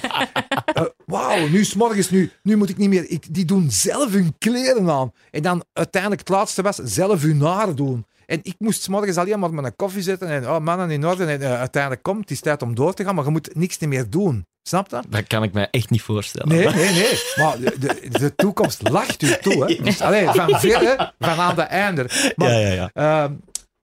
eh, Wauw, nu is morgens nu, nu moet ik niet meer, ik, die doen zelf hun kleren aan. En dan uiteindelijk het laatste was, zelf hun haar doen. En ik moest 's morgens alleen maar met een koffie zitten en oh, mannen in orde. En eh, uiteindelijk komt, het is tijd om door te gaan, maar je moet niks meer doen. Snap je? Dat kan ik mij echt niet voorstellen. Nee, nee, nee. Maar de, de, toekomst lacht u toe. Hè. Dus, allee, van verre, van aan de einde. Maar, ja, ja, ja. ehm,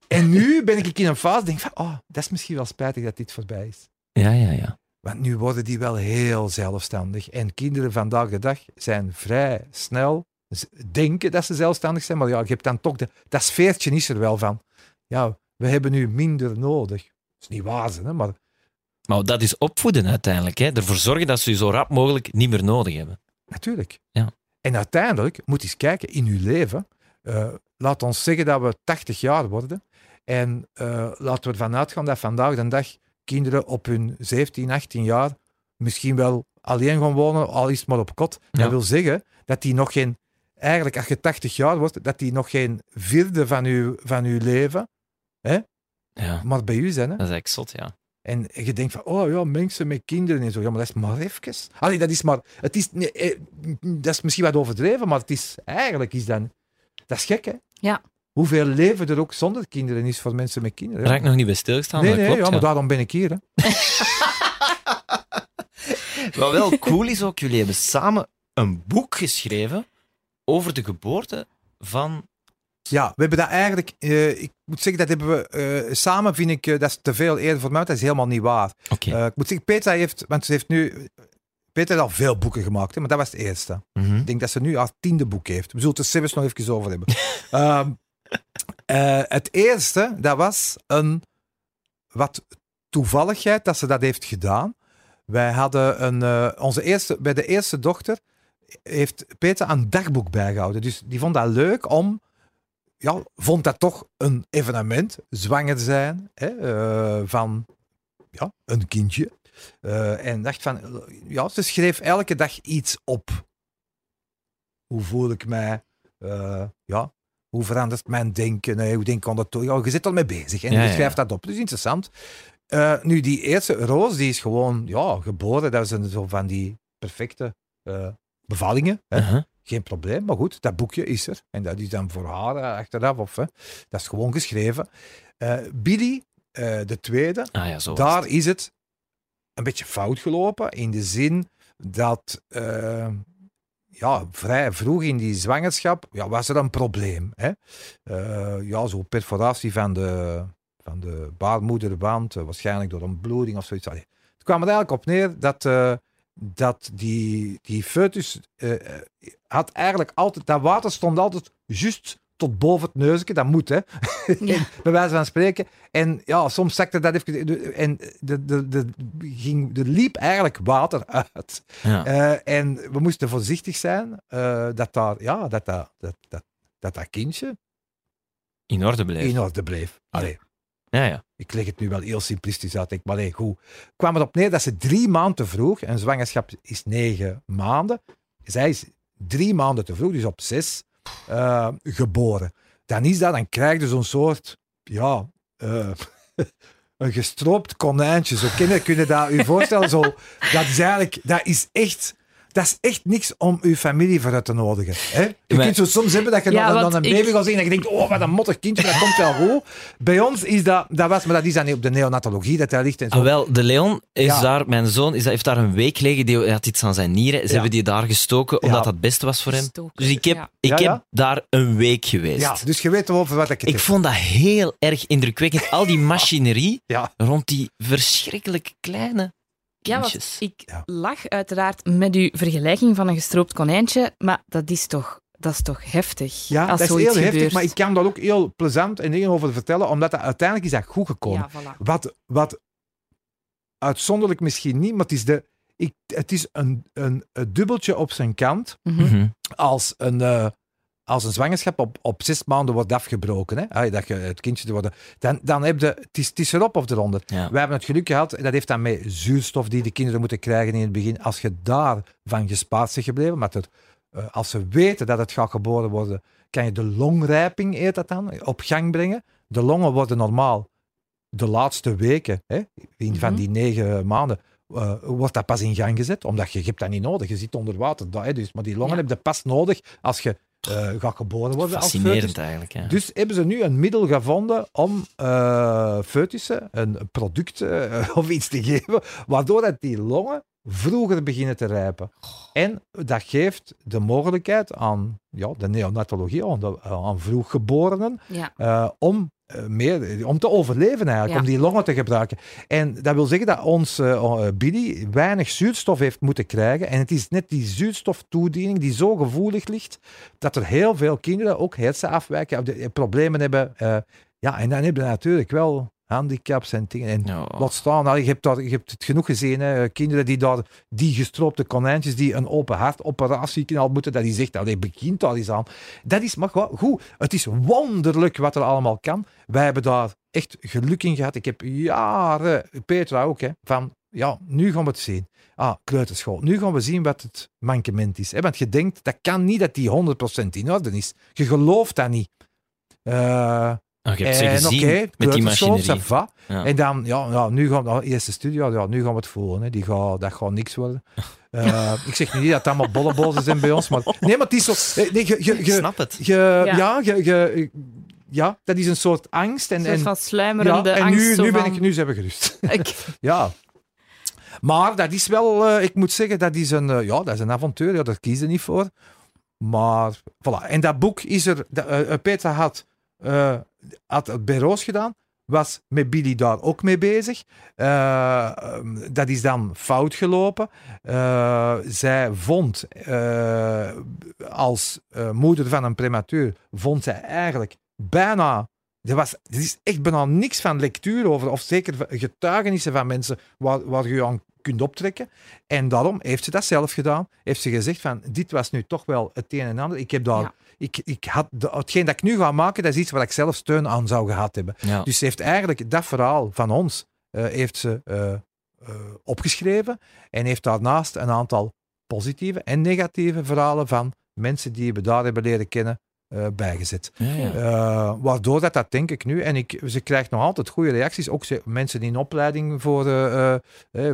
en nu ben ik in een fase, denk van, oh, dat is misschien wel spijtig dat dit voorbij is. Ja, ja, ja. Want nu worden die wel heel zelfstandig. En kinderen vandaag de dag zijn vrij snel, denken dat ze zelfstandig zijn, maar ja, je hebt dan toch, de, dat sfeertje is er wel van. Ja, we hebben nu minder nodig. Dat is niet waar, hè, maar Maar dat is opvoeden uiteindelijk. Hè? Ervoor zorgen dat ze je zo rap mogelijk niet meer nodig hebben. Natuurlijk. Ja. En uiteindelijk moet je eens kijken in uw leven. eh, laat ons zeggen dat we 80 jaar worden. En eh, laten we ervan uitgaan dat vandaag de dag kinderen op hun 17, 18 jaar misschien wel alleen gaan wonen, al is het maar op kot. Ja. Dat wil zeggen dat die nog geen, eigenlijk als je 80 jaar wordt, dat die nog geen vierde van uw, van uw leven, Ja, maar bij u zijn. Hè? dat is echt zot, ja. En je denkt van, oh ja, mensen met kinderen en zo. Ja, maar dat is maar even. Allee, dat is maar... Het is, nee, eh, dat is misschien wat overdreven, maar het is, eigenlijk is dat... Dat is gek, hè? Ja. Hoeveel leven er ook zonder kinderen is voor mensen met kinderen. Daar hè? heb ik nog niet bij stilgestaan, nee, maar nee, klopt. ja, maar ja. daarom ben ik hier, hè? Wat wel cool is ook, jullie hebben samen een boek geschreven over de geboorte van... Ja, we hebben dat eigenlijk... eh, ik moet zeggen, dat hebben we eh, samen, vind ik, eh, dat is te veel eerder voor mij. Dat is helemaal niet waar. Oké. Eh, ik moet zeggen, Petra heeft... Want ze heeft nu... Petra heeft al veel boeken gemaakt, hè, maar dat was het eerste. Mhm. Ik denk dat ze nu haar tiende boek heeft. We zullen het er zelfs nog even over hebben. Ehm, eh, het eerste, dat was een wat toevalligheid dat ze dat heeft gedaan. Wij hadden een, onze eerste, bij de eerste dochter heeft Peter een dagboek bijgehouden. Dus die vond dat leuk om, ja, vond dat toch een evenement, zwanger zijn hè, eh, van ja, een kindje. Eh, en dacht van, ja, ze schreef elke dag iets op. Hoe voel ik mij? Eh, ja, hoe verandert mijn denken? Nee, hoe denk ik aan dat? Ja, je zit al mee bezig en je ja, schrijft ja. dat op. Dus interessant. Nu, die eerste Roos, die is gewoon ja, geboren. Dat zijn zo van die perfecte bevallingen. Hè? Uh-huh. Geen probleem, maar goed, dat boekje is er. En dat is dan voor haar eh, achteraf. Of, hè. Dat is gewoon geschreven. Eh Billy, eh, de tweede, Ah ja, zo. daar is het een beetje fout gelopen. In de zin dat ja, vrij vroeg in die zwangerschap ja, was er een probleem. Hè? Ja, zo'n perforatie van de, van de baarmoederwand, waarschijnlijk door een bloeding of zoiets. Allee, Het kwam er eigenlijk op neer dat, dat die, die foetus eh, eh, had eigenlijk altijd, dat water stond altijd juist tot boven het neusje, dat moet hè, Ja. bij wijze van spreken. En ja, soms zakte dat even, en de, de, de, ging, er liep eigenlijk water uit. Ja. Eh, en we moesten voorzichtig zijn eh, dat, daar, ja, dat, dat, dat, dat, dat dat kindje In orde bleef. in orde bleef. Allee, Ja, ja. ik leg het nu wel heel simplistisch uit, denk, maar nee, goed. kwam erop neer dat ze drie maanden te vroeg, en zwangerschap is negen maanden, zij is drie maanden te vroeg, dus op zes, eh, geboren. Dan is dat, dan krijg je zo'n soort, ja, eh, een gestroopt konijntje. Zo kunnen, kunnen dat je voorstellen. Zo, dat is eigenlijk, dat is echt, dat is echt niks om uw familie vooruit te nodigen. Hè? Je Maar- kunt zo soms hebben dat je Ja, dan, dan een ik- baby gaat zien en je denkt, oh, wat een mottig kindje, dat komt wel goed. Bij ons is dat, dat was, maar dat is dan niet op de neonatologie dat daar ligt en zo. Ah, wel, de Leon is Ja. daar, mijn zoon, is, heeft daar een week gelegen. Die had iets aan zijn nieren. Ze Ja. hebben die daar gestoken, omdat Ja. dat het beste was voor hem. Dus ik heb, ja. ik Ja, heb ja. daar een week geweest. ja, dus je weet over wat ik het Ik heb. vond dat heel erg indrukwekkend. Al die machinerie Ja. rond die verschrikkelijk kleine Ja, want ik Ja. lach uiteraard met uw vergelijking van een gestroopt konijntje, maar dat is toch, dat is toch heftig Ja, als dat is heel heftig, maar ik kan daar ook heel plezant en dingen over vertellen, omdat dat, uiteindelijk is dat goed gekomen. Ja, voilà. Wat, wat uitzonderlijk misschien niet, maar het is, de, ik, het is een, een, een dubbeltje op zijn kant Mhm. Mhm. als een, eh, als een zwangerschap op, op zes maanden wordt afgebroken, hè, ah, dat je het kindje worden, dan, dan heb je, het is, het is erop of eronder. Ja. We hebben het geluk gehad, dat heeft dan met zuurstof die de kinderen moeten krijgen in het begin, als je daarvan gespaard bent gebleven, maar eh, als ze weten dat het gaat geboren worden, kan je de longrijping, heet dat dan, op gang brengen. De longen worden normaal de laatste weken, hè, in, van Mhm. die negen maanden, eh, wordt dat pas in gang gezet, omdat je, je hebt dat niet nodig. Je zit onder water, dat, hè, dus, maar die longen Ja. heb je pas nodig als je eh, gaat geboren worden. als Fascinerend eigenlijk. Ja. Dus hebben ze nu een middel gevonden om eh foetussen een product eh, of iets te geven, waardoor dat die longen vroeger beginnen te rijpen. En dat geeft de mogelijkheid aan ja, de neonatologie, aan, de, aan vroeggeborenen, Ja. eh, om, eh, meer, om te overleven eigenlijk, Ja. om die longen te gebruiken. En dat wil zeggen dat ons eh, eh, Billy weinig zuurstof heeft moeten krijgen. En het is net die zuurstoftoediening die zo gevoelig ligt, dat er heel veel kinderen ook eh, problemen hebben. eh, ja, en dan hebben ze natuurlijk wel handicaps en dingen. En Ja. Laat staan, nou, je, hebt daar, je hebt het genoeg gezien, hè. kinderen die daar, die gestroopte konijntjes, die een open hartoperatie al moeten, dat die zegt, nou, die begint daar eens aan. Dat is maar goed, goed, het is wonderlijk wat er allemaal kan. Wij hebben daar echt geluk in gehad. Ik heb jaren, Petra ook, hè, van, ja, nu gaan we het zien. Ah, kleuterschool. Nu gaan we zien wat het mankement is. Hè? Want je denkt, dat kan niet dat die 100% in orde is. Je gelooft dat niet. Eh, Oh, je hebt ze en gezien met die machinerie. ça va. Ja. En dan, ja, ja nu gaan we, eerste studio, ja, nu gaan we het voelen. Hè. Die gaat, dat gaat niks worden. Eh, ik zeg niet dat het allemaal bollebozen zijn bij ons, maar nee, maar het is zo. eh, Nee, je, je, snap het. Ja. ja, je, ja, dat is een soort angst. En, Een soort en, van ja, sluimerende en angst. nu, zo nu, ben ik, nu zijn we gerust. Ik- Ja. Maar dat is wel, eh, ik moet zeggen, dat is een, ja, dat is een avontuur. Ja, daar kies je niet voor. Maar, voilà. En dat boek is er, dat, Petra had, eh, had het bij Roos gedaan, was met Billy daar ook mee bezig. Eh, ehm, dat is dan fout gelopen. Eh, zij vond, als moeder van een prematuur, vond zij eigenlijk bijna er, was, er is echt bijna niks van lectuur over, of zeker getuigenissen van mensen waar, waar je aan kunt optrekken. En daarom heeft ze dat zelf gedaan. Heeft ze gezegd van, dit was nu toch wel het een en ander. Ik heb daar. Ik, ik had, de, hetgeen dat ik nu ga maken, dat is iets waar ik zelf steun aan zou gehad hebben. Ja. Dus ze heeft eigenlijk dat verhaal van ons eh, heeft ze, eh, eh, opgeschreven en heeft daarnaast een aantal positieve en negatieve verhalen van mensen die we daar hebben leren kennen bijgezet. Ja, ja. Waardoor dat, dat denk ik nu, en ik, ze krijgt nog altijd goede reacties, ook ze- mensen in opleiding voor eh,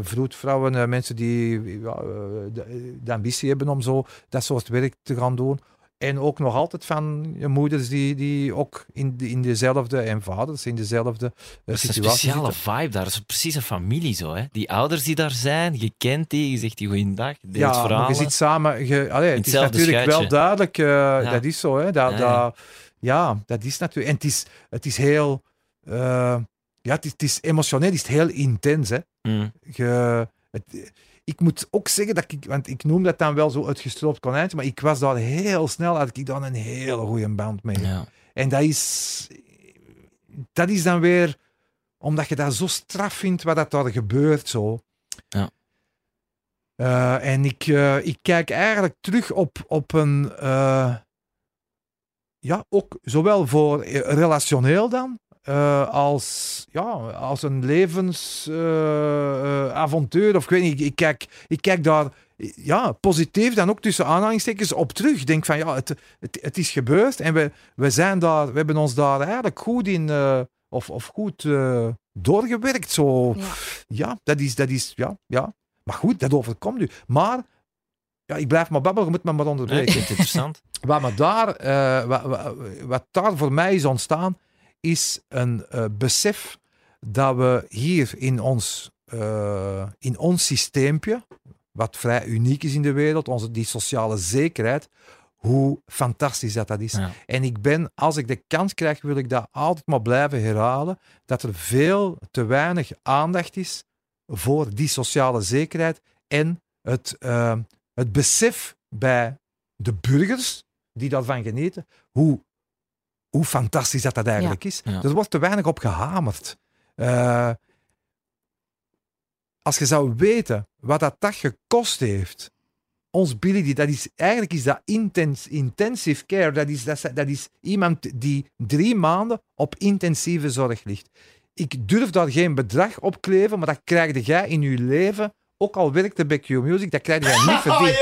vroedvrouwen, mensen die de ambitie hebben om zo dat soort werk te gaan doen. En ook nog altijd van moeders die, die ook in, de- in dezelfde, en vaders in dezelfde eh, Dat is een situatie speciale zitten. vibe daar. Dat is precies een familie zo. Hè? Die ouders die daar zijn, je kent die, je zegt die goeiedag, deelt Ja, verhalen. je zit samen. Je, allee, het is natuurlijk wel duidelijk. eh, Dat is zo. Hè, dat, Ja. Dat, ja, dat is natuurlijk. En het is, het is heel. eh, ja, het is, het is emotioneel, het is heel intens. Hè. Mm. Je, het, ik moet ook zeggen dat ik, want ik noem dat dan wel zo het gestroopt konijntje, maar ik was daar heel snel, had ik daar een hele goede band mee. Ja. En dat is, dat is dan weer, omdat je dat zo straf vindt wat dat daar gebeurt. Zo. Ja. Eh, en ik, eh, ik kijk eigenlijk terug op, op een, eh, ja, ook zowel voor relationeel dan, eh, als, ja, als een levensavontuur. of ik weet niet, ik, ik, kijk, ik kijk daar ja, positief dan ook tussen aanhalingstekens op terug. Ik denk van ja, het, het, het is gebeurd en we, we, zijn daar, we hebben ons daar eigenlijk goed in, eh, of, of goed eh, doorgewerkt. Zo. Ja. Ja, dat is, dat is, ja, ja. Maar goed, dat overkomt u. Maar, ja, ik blijf maar babbelen, je moet me maar onderbreken. interessant. Wat, me daar, eh, wat, wat, wat daar voor mij is ontstaan, is een eh, besef dat we hier in ons, eh, in ons systeempje, wat vrij uniek is in de wereld, onze, die sociale zekerheid, hoe fantastisch dat, dat is. Ja. En ik ben, als ik de kans krijg, wil ik dat altijd maar blijven herhalen, dat er veel te weinig aandacht is voor die sociale zekerheid en het, eh, het besef bij de burgers die daarvan genieten, hoe, hoe fantastisch dat, dat eigenlijk is. Ja. Er wordt te weinig op gehamerd. Eh, als je zou weten wat dat, dat gekost heeft ons Billy, die, dat is, eigenlijk is dat intens, intensive care. Dat is, dat, is, dat is iemand die drie maanden op intensieve zorg ligt. Ik durf daar geen bedrag op kleven, maar dat krijg jij in je leven, ook al werkt bij Q Music, dat krijg jij niet verdiend.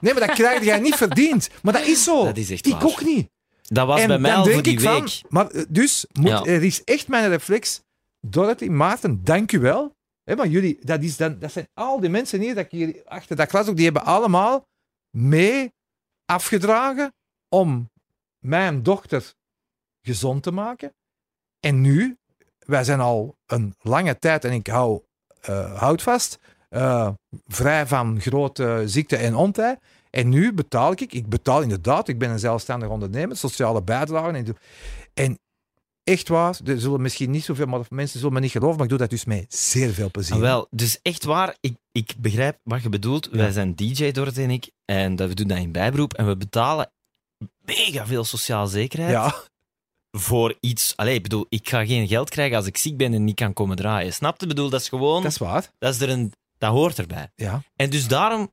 Nee, maar dat krijg jij niet verdiend. Maar dat is zo. Dat is echt ik waar. ook niet. Dat was En bij mij al denk voor die ik van, week. maar eh, dus, moet, Ja. er is echt mijn reflex. Dorothy, Maarten, dank u wel. Hè, maar jullie, dat, is dan, dat zijn al die mensen hier, dat ik hier achter dat glas ook, die hebben allemaal mee afgedragen om mijn dochter gezond te maken. En nu, wij zijn al een lange tijd, en ik hou eh, houd vast, eh, vrij van grote ziekte en ontij. En nu betaal ik, ik betaal inderdaad, ik ben een zelfstandig ondernemer, sociale bijdragen. En, en echt waar, er zullen misschien niet zoveel maar mensen zullen me niet geloven, maar ik doe dat dus met zeer veel plezier. Ah, wel, dus echt waar, ik, ik begrijp wat je bedoelt. Wij zijn DJ, Dorot en ik, en dat, we doen dat in bijberoep. En we betalen mega veel sociale zekerheid ja, voor iets. Allee, ik bedoel, ik ga geen geld krijgen als ik ziek ben en niet kan komen draaien. Snap je? Ik bedoel, dat is gewoon, dat is waar. dat, is er een, dat hoort erbij. Ja, En dus daarom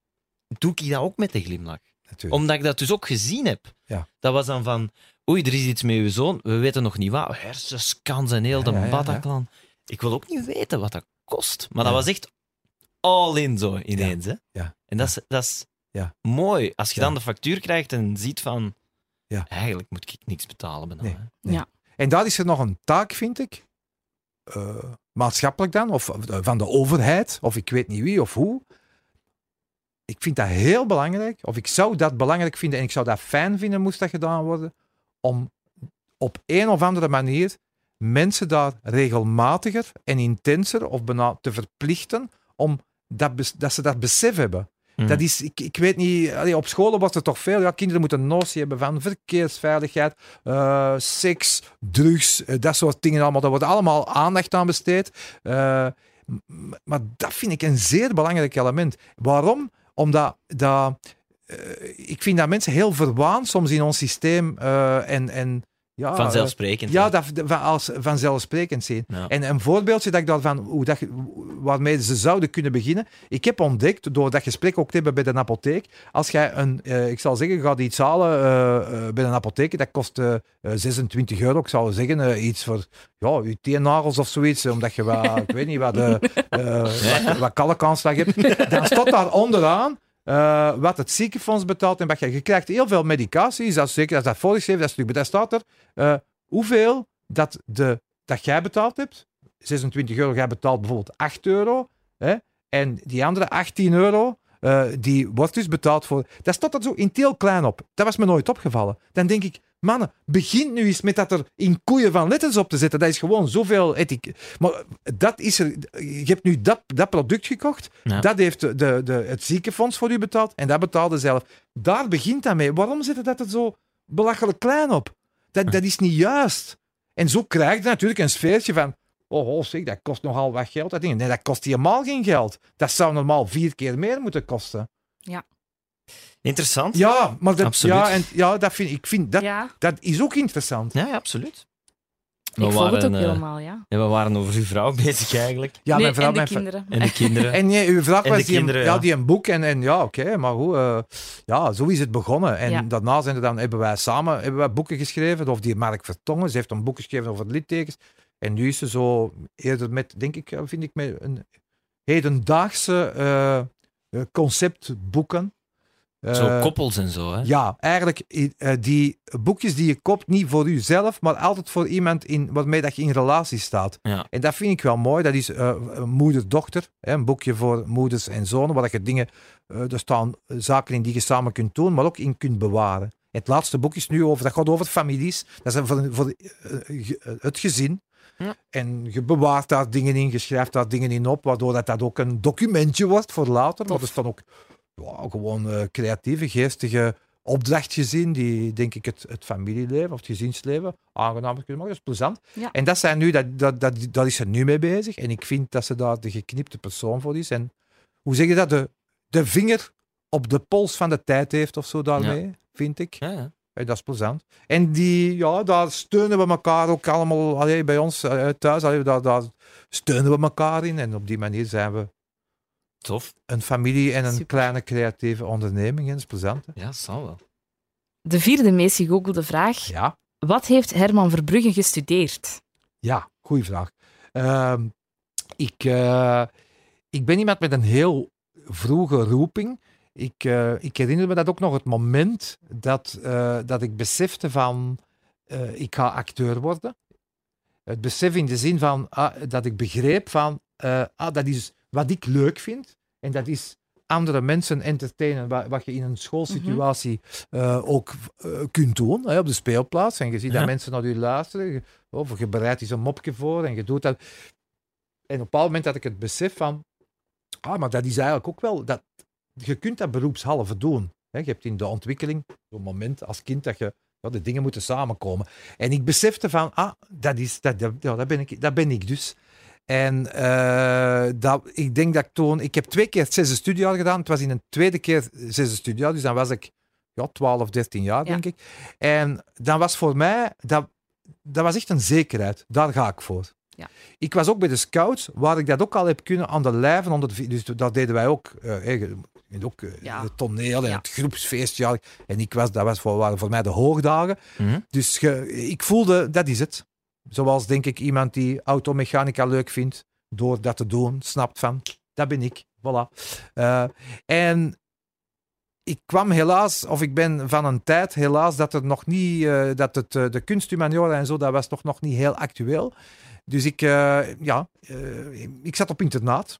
doe ik dat ook met de glimlach. natuurlijk. Omdat ik dat dus ook gezien heb. Ja. Dat was dan van, oei, er is iets met uw zoon, we weten nog niet wat. Hersenscans en heel de Ja, ja, ja, ja. Bataclan. Ik wil ook niet weten wat dat kost. Maar dat Ja. was echt all in zo ineens. Hè? Ja. En dat is, dat is Ja. mooi. Als je Ja. dan de factuur krijgt en ziet van, Ja. eigenlijk moet ik niks betalen. bijna, Nee. hè. Nee. En daar is er nog een taak, vind ik, eh, maatschappelijk dan, of eh, van de overheid, of ik weet niet wie of hoe. Ik vind dat heel belangrijk, of ik zou dat belangrijk vinden en ik zou dat fijn vinden, moest dat gedaan worden, om op een of andere manier mensen daar regelmatiger en intenser of bijna te verplichten om dat, dat ze dat besef hebben. Mhm. Dat is, ik, ik weet niet, allee, op scholen was er toch veel. Ja, kinderen moeten een notie hebben van verkeersveiligheid, eh, seks, drugs, eh, dat soort dingen allemaal. Daar wordt allemaal aandacht aan besteed. Eh, maar dat vind ik een zeer belangrijk element. Waarom? Omdat dat, eh, ik vind dat mensen heel verwaand soms in ons systeem eh, en, en ja, Vanzelfsprekend. ja, dat, van, als vanzelfsprekend zien. Ja. En een voorbeeldje dat ik daarvan, hoe dat, waarmee ze zouden kunnen beginnen. Ik heb ontdekt, door dat gesprek ook te hebben bij de apotheek, als jij een, eh, ik zal zeggen, je gaat iets halen eh, eh, bij een apotheek, dat kost eh, eh, 26 euro. Ik zou zeggen, iets voor ja, je teennagels of zoiets, omdat je wat, ik weet niet, wat, wat, wat kalkaanslag hebt. Dan staat daar onderaan eh, wat het ziekenfonds betaalt en wat je, je krijgt heel veel medicatie, dat is zeker als dat voorgeschreven, dat stuk, daar staat er eh, hoeveel dat, de, dat jij betaald hebt. 26 euro, jij betaalt bijvoorbeeld 8 euro. Hè? En die andere 18 euro, eh, die wordt dus betaald voor... Dat staat er zo in het heel klein op. Dat was me nooit opgevallen. Dan denk ik, mannen, begin nu eens met dat er in koeien van letters op te zetten. Dat is gewoon zoveel ethiek. Maar dat is er... Je hebt nu dat, dat product gekocht. Ja. Dat heeft de, de, de, het ziekenfonds voor u betaald. En dat betaalde zelf. Daar begint dat mee. Waarom zit dat er zo belachelijk klein op? Dat, dat is niet juist. En zo krijg je natuurlijk een sfeertje van. Oh, oh zeg, dat kost nogal wat geld. Dat ding. Nee, dat kost helemaal geen geld. Dat zou normaal vier keer meer moeten kosten. Interessant. Ja, maar dat, Absoluut. ja, en, ja, dat vind ik vind dat, ja, dat is ook interessant. Ja, ja, absoluut. We ik volg het ook eh, helemaal, ja. ja, we waren over uw vrouw bezig eigenlijk. Ja, nee, mijn vrouw, en de mijn kinderen. En de kinderen. En nee, uw vraag En was die, kinderen, een, ja. ja, die een boek en, en ja, oké, maar goed. eh, ja, zo is het begonnen. En Ja. daarna zijn er dan, hebben wij samen hebben wij boeken geschreven. Of die Mark Vertongen, ze heeft een boek geschreven over littekens. En nu is ze zo eerder met, denk ik, vind ik, met een hedendaagse eh, eh, conceptboeken. Zo Eh, koppels en zo, hè? ja, eigenlijk eh, die boekjes die je koopt, niet voor jezelf, maar altijd voor iemand in, waarmee dat je in relatie staat. Ja. En dat vind ik wel mooi. Dat is eh, moeder-dochter, een boekje voor moeders en zonen, waar je dingen, er staan zaken in die je samen kunt doen, maar ook in kunt bewaren. Het laatste boek is nu over, dat gaat over families. Dat is voor, voor het gezin. Ja. En je bewaart daar dingen in, je schrijft daar dingen in op, waardoor dat, dat ook een documentje wordt voor later. Maar er staan ook ja, gewoon eh, creatieve, geestige opdrachtjes in, die denk ik het, het familieleven of het gezinsleven aangenamer kunnen maken. Dat is plezant. Ja. En dat, zijn nu, dat, dat, dat, dat is er nu mee bezig. En ik vind dat ze daar de geknipte persoon voor is. En hoe zeg je dat? De, de vinger op de pols van de tijd heeft of zo daarmee, vind ik. Ja, ja. En dat is plezant. En die, ja, daar steunen we elkaar ook allemaal allee, bij ons eh, thuis. Allee, daar, daar steunen we elkaar in. En op die manier zijn we Tof. een familie en een Super. kleine creatieve onderneming. is plezant. hè. Ja, zal wel. De vierde meest gegoogelde vraag. Ja, Wat heeft Herman Verbrugge gestudeerd? ja goede vraag. Ehm, ik, eh, ik ben iemand met een heel vroege roeping. Ik, eh, ik herinner me dat ook nog het moment dat, eh, dat ik besefte van eh, ik ga acteur worden. Het besef in de zin van ah, dat ik begreep van eh, ah, dat is wat ik leuk vind. En dat is andere mensen entertainen, wat, wat je in een schoolsituatie eh, ook eh, kunt doen hè, op de speelplaats. En je ziet Ja. dat mensen naar je luisteren. Je- Of je bereidt eens een mopje voor en je doet dat. En op een bepaald moment had ik het besef van, ah, maar dat is eigenlijk ook wel, dat, je kunt dat beroepshalve doen. Hè. Je hebt in de ontwikkeling zo'n moment als kind dat je, ja, de dingen moeten samenkomen. En ik besefte van, ah, dat, is, dat, dat, ja, dat, ben, ik, dat ben ik dus. En eh, dat, ik denk dat ik toen, ik heb twee keer het zesde studiejaar gedaan. Het was in een tweede keer het zesde studiejaar, dus dan was ik ja, 12, 13 jaar, Ja. denk ik. En dan was voor mij, dat, dat was echt een zekerheid. Daar ga ik voor. Ja. Ik was ook bij de scouts, waar ik dat ook al heb kunnen aan de lijven. Onder de, dus dat deden wij ook. eh, ook eh, Ja. het toneel en Ja. het groepsfeestjaar. En ik was, dat was voor, waren voor mij de hoogdagen. Mhm. Dus ge- ik voelde, dat is het. Zoals denk ik iemand die automechanica leuk vindt, door dat te doen, snapt van, dat ben ik. Voilà. Eh, en ik kwam helaas, of ik ben van een tijd helaas, dat er nog niet, eh, dat het, eh, de kunsthumaniora en zo, dat was toch nog niet heel actueel. Dus ik, ja, ik zat op internaat.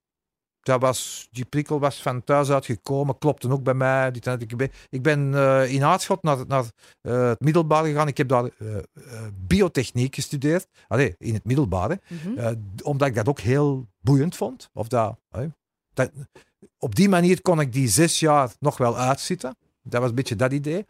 Dat was, die prikkel was van thuis uitgekomen, klopte ook bij mij. Dit en. Ik ben, ik ben eh, in Aarschot naar, naar eh, het middelbaar gegaan. Ik heb daar eh, biotechniek gestudeerd. Allee, in het middelbare. Mhm. Omdat ik dat ook heel boeiend vond. Of dat, dat, op die manier kon ik die zes jaar nog wel uitzitten. Dat was een beetje dat idee.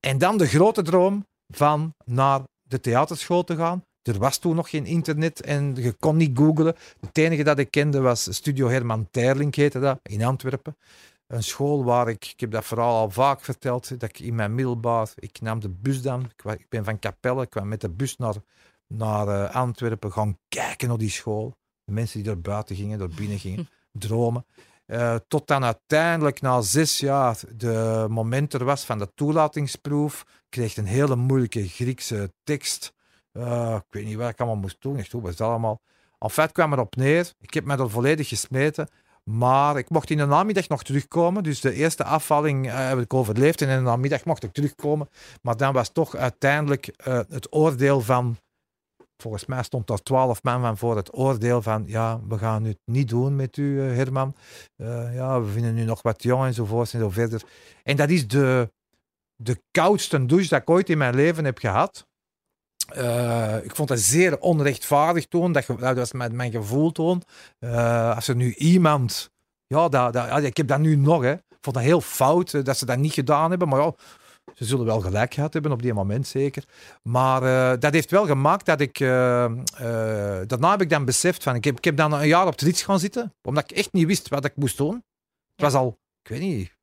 En dan de grote droom van naar de theaterschool te gaan. Er was toen nog geen internet en je kon niet googlen. Het enige dat ik kende was Studio Herman Terling, heette dat, in Antwerpen. Een school waar ik, ik heb dat verhaal al vaak verteld, dat ik in mijn middelbaar, ik nam de bus dan, ik, ben van Capelle, ik kwam met de bus naar, naar eh, Antwerpen, gaan kijken naar die school. De mensen die er buiten gingen, door binnen gingen, dromen. Eh, tot dan uiteindelijk na zes jaar de moment er was van de toelatingsproef. Kreeg een hele moeilijke Griekse tekst. Eh, ik weet niet wat ik allemaal moest doen. Echt, hoe dat allemaal? En fait kwam erop neer. Ik heb me er volledig gesmeten. Maar ik mocht in de namiddag nog terugkomen. Dus de eerste afvalling eh, heb ik overleefd. En in de namiddag mocht ik terugkomen. Maar dan was toch uiteindelijk eh, het oordeel van... Volgens mij stond er twaalf man van voor het oordeel van... Ja, we gaan het niet doen met u, Herman. Ja, we vinden u nog wat jong enzovoort en zo verder. En dat is de, de koudste douche dat ik ooit in mijn leven heb gehad. Eh, ik vond dat zeer onrechtvaardig toen. Dat, dat was mijn, mijn gevoel toen. Eh, als er nu iemand... Ja, dat, dat, ik heb dat nu nog. Hè. Ik vond dat heel fout eh, dat ze dat niet gedaan hebben. Maar ja, ze zullen wel gelijk gehad hebben op die moment zeker. Maar dat heeft wel gemaakt dat ik... daarna heb ik dan beseft van... Ik heb, ik heb dan een jaar op het gaan zitten. Omdat ik echt niet wist wat ik moest doen. Het was al... Ik weet niet...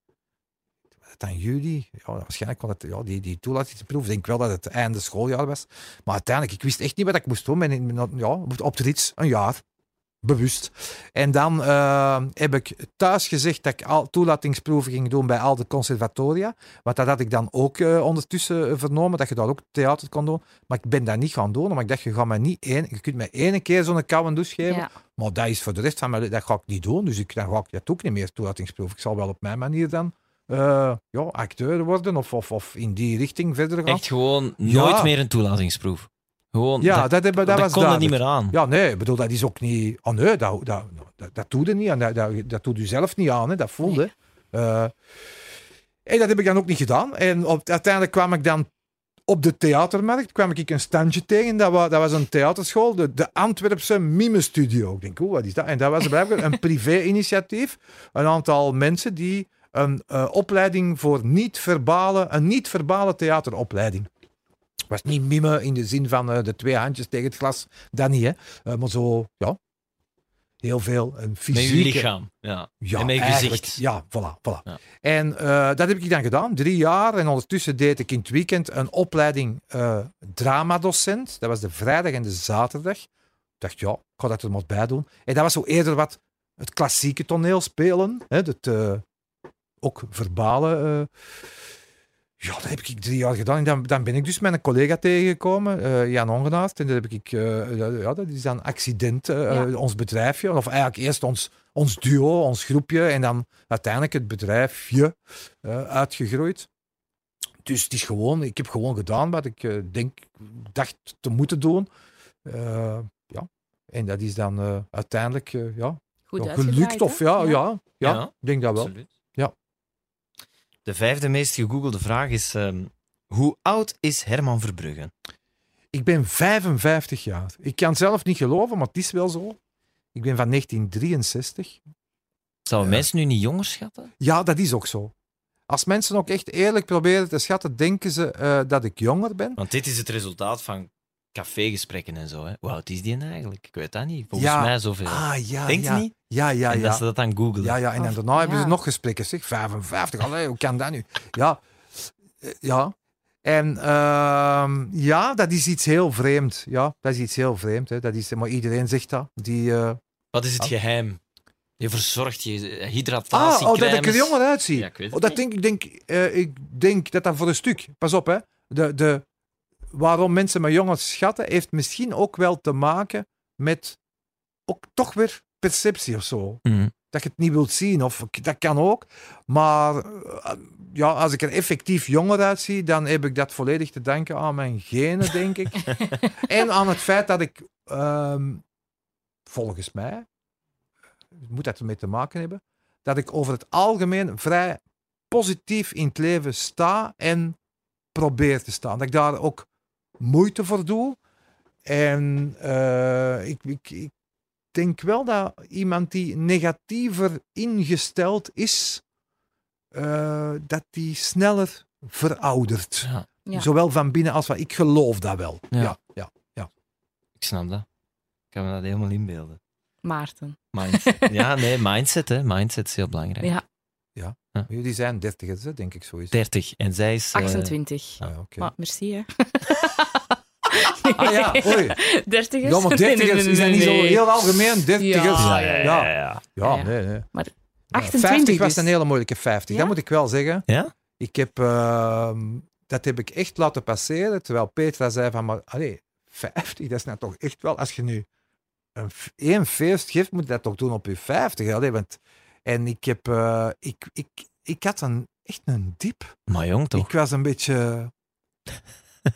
Dan juli, ja, waarschijnlijk was het ja, die, die toelatingsproef. Ik denk wel dat het einde schooljaar was. Maar uiteindelijk, ik wist echt niet wat ik moest doen. Ja, op de rits, een jaar. Bewust. En dan eh, heb ik thuis gezegd dat ik al toelatingsproeven ging doen bij al de conservatoria. Want dat had ik dan ook eh, ondertussen eh, vernomen, dat je daar ook theater kon doen. Maar ik ben dat niet gaan doen, omdat ik dacht, je, gaat mij niet één, je kunt mij één keer zo'n koude douche geven. Ja. Maar dat is voor de rest van mijn le- dat ga ik niet doen. Dus ik, dan ga ik dat ook niet meer toelatingsproef. Ik zal wel op mijn manier dan eh, ja, acteur worden of, of, of in die richting verder gaan. Echt gewoon Ja. nooit meer een toelatingsproef. Gewoon, Ja, dat, dat, dat, dat, was kon er niet meer aan. Ja, nee, ik bedoel, dat is ook niet... Oh nee, dat, dat, dat, dat doe je niet aan. Dat, dat, dat doet u zelf niet aan, hè. dat voelde. Eh, en dat heb ik dan ook niet gedaan. En op, uiteindelijk kwam ik dan op de theatermarkt kwam ik een standje tegen. Dat was, dat was een theaterschool, de, de Antwerpse Mime Studio. Ik denk, oeh, wat is dat? En dat was blijkbaar een privé-initiatief. Een aantal mensen die een eh, opleiding voor niet-verbale, een niet-verbale theateropleiding. Het was niet mime in de zin van eh, de twee handjes tegen het glas, dat niet, hè. Eh, maar zo, ja, heel veel een Met fysieke... je lichaam. Ja. Ja, en met je gezicht. Ja, voilà. voilà. Ja. En dat heb ik dan gedaan, drie jaar. En ondertussen deed ik in het weekend een opleiding dramadocent. Dat was de vrijdag en de zaterdag. Ik dacht, ja, ik ga dat er maar bij doen. En dat was zo eerder wat het klassieke toneel spelen. Hè, het, ook verbale. eh, ja, dat heb ik drie jaar gedaan. En dan, dan ben ik dus met een collega tegengekomen, eh, Jan Ongenaast. En dat heb ik, eh, ja, dat is dan accident, Ja. ons bedrijfje. Of eigenlijk eerst ons, ons duo, ons groepje. En dan uiteindelijk het bedrijfje eh, uitgegroeid. Dus het is gewoon, ik heb gewoon gedaan wat ik eh, denk, dacht te moeten doen. Eh, ja. En dat is dan eh, uiteindelijk eh, ja, Goed gelukt. Of ja, ja. Ja, Ja. ik denk dat wel. Absoluut. De vijfde meest gegoogelde vraag is: ehm, hoe oud is Herman Verbrugge? Ik ben 55 jaar. Ik kan zelf niet geloven, maar het is wel zo. Ik ben van 1963. Zouden Ja. mensen nu niet jonger schatten? Ja, dat is ook zo. Als mensen ook echt eerlijk proberen te schatten, denken ze eh, dat ik jonger ben. Want dit is het resultaat van cafégesprekken en zo. Hè. Hoe oud is die nou eigenlijk? Ik weet dat niet. Volgens Ja. mij zoveel. Ah, ja, Denk je ja. niet? Ja, ja, en ja. dat ze dat dan googelen. Ja, ja, en dan daarna hebben ze nog gesprekken. Zeg, 55, allee, hoe kan dat nu? Ja, eh, ja. En ehm, ja, dat is iets heel vreemd. Ja, dat is iets heel vreemd. Hè. Dat is, maar iedereen zegt dat. Die, eh, Wat is het Ah. geheim? Je verzorgt je hydratatie. ah, oh, dat ik er jonger uitzie. Ja, ik weet Oh, dat denk, ik, denk, eh, ik denk dat dat voor een stuk... Pas op, hè. De, de, waarom mensen me jonger schatten, heeft misschien ook wel te maken met ook toch weer perceptie of zo. Mhm. dat je het niet wilt zien. Of, dat kan ook. Maar eh, ja, als ik er effectief jonger uitzie, dan heb ik dat volledig te danken aan mijn genen, denk ik. en aan het feit dat ik, ehm, volgens mij, moet dat ermee te maken hebben, dat ik over het algemeen vrij positief in het leven sta en probeer te staan. Dat ik daar ook moeite voor doe. En eh, ik, ik, ik denk wel dat iemand die negatiever ingesteld is, eh, dat die sneller veroudert. Ja, Ja. Zowel van binnen als van... Ik geloof dat wel. Ja. Ja. Ja, ik snap dat. Ik kan me dat helemaal inbeelden. Maarten. Mindset. ja, nee, mindset, hè. Mindset is heel belangrijk. Ja. Jullie zijn dertigers, hè, denk ik sowieso. 30. En zij is... eh, 28. Ah, oké. Maar merci, hè. Ah ja, oei. Dertigers? Ja, maar dertigers nee, is nee, niet zo heel algemeen? Dertigers? Ja, ja, ja, ja. ja, ja. Ja, Ja. nee, nee. Maar Ja, 28 50 was dus. een hele moeilijke 50, Ja? dat moet ik wel zeggen. Ja? Ik heb, ehm, dat heb ik echt laten passeren, terwijl Petra zei van, maar allee, 50, dat is nou toch echt wel, als je nu een, één feest geeft, moet je dat toch doen op je 50. Allee, want, en ik heb, eh, ik, ik, ik had een, echt een diep. Maar jong toch? Ik was een beetje...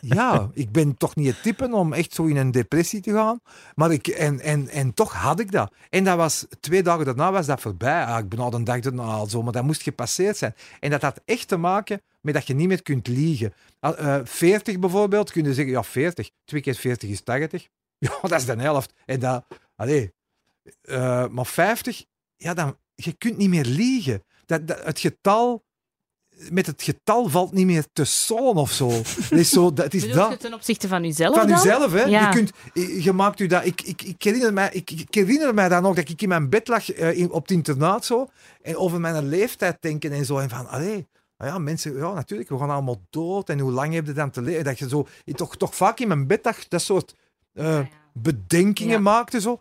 Ja, ik ben toch niet het type om echt zo in een depressie te gaan. Maar ik, en, en, en toch had ik dat. En dat was, twee dagen daarna was dat voorbij. Ah, ik ben al een dag daarna al zo, maar dat moest gepasseerd zijn. En dat had echt te maken met dat je niet meer kunt liegen. Ah, eh, 40 bijvoorbeeld, kun je zeggen, ja 40. Twee keer 40 is 80. Ja, dat is de helft. En dat, allee. Eh, maar 50, ja, dan, je kunt niet meer liegen. Dat, dat, het getal met het getal valt niet meer te sollen of zo. Het is, zo, dat is dat. ten opzichte van uzelf Van dan? uzelf, hè? Ja. Je, kunt, je maakt u dat. Ik, ik, ik, herinner mij, ik, ik herinner mij dan nog dat ik in mijn bed lag eh, in, op het internaat zo. En over mijn leeftijd denken en zo. En van, allee, nou ja, mensen, ja, natuurlijk, we gaan allemaal dood. En hoe lang heb je dan te leven? Dat je zo, je toch, toch vaak in mijn bed lag, dat soort eh, Ja, ja. bedenkingen Ja. maakte zo.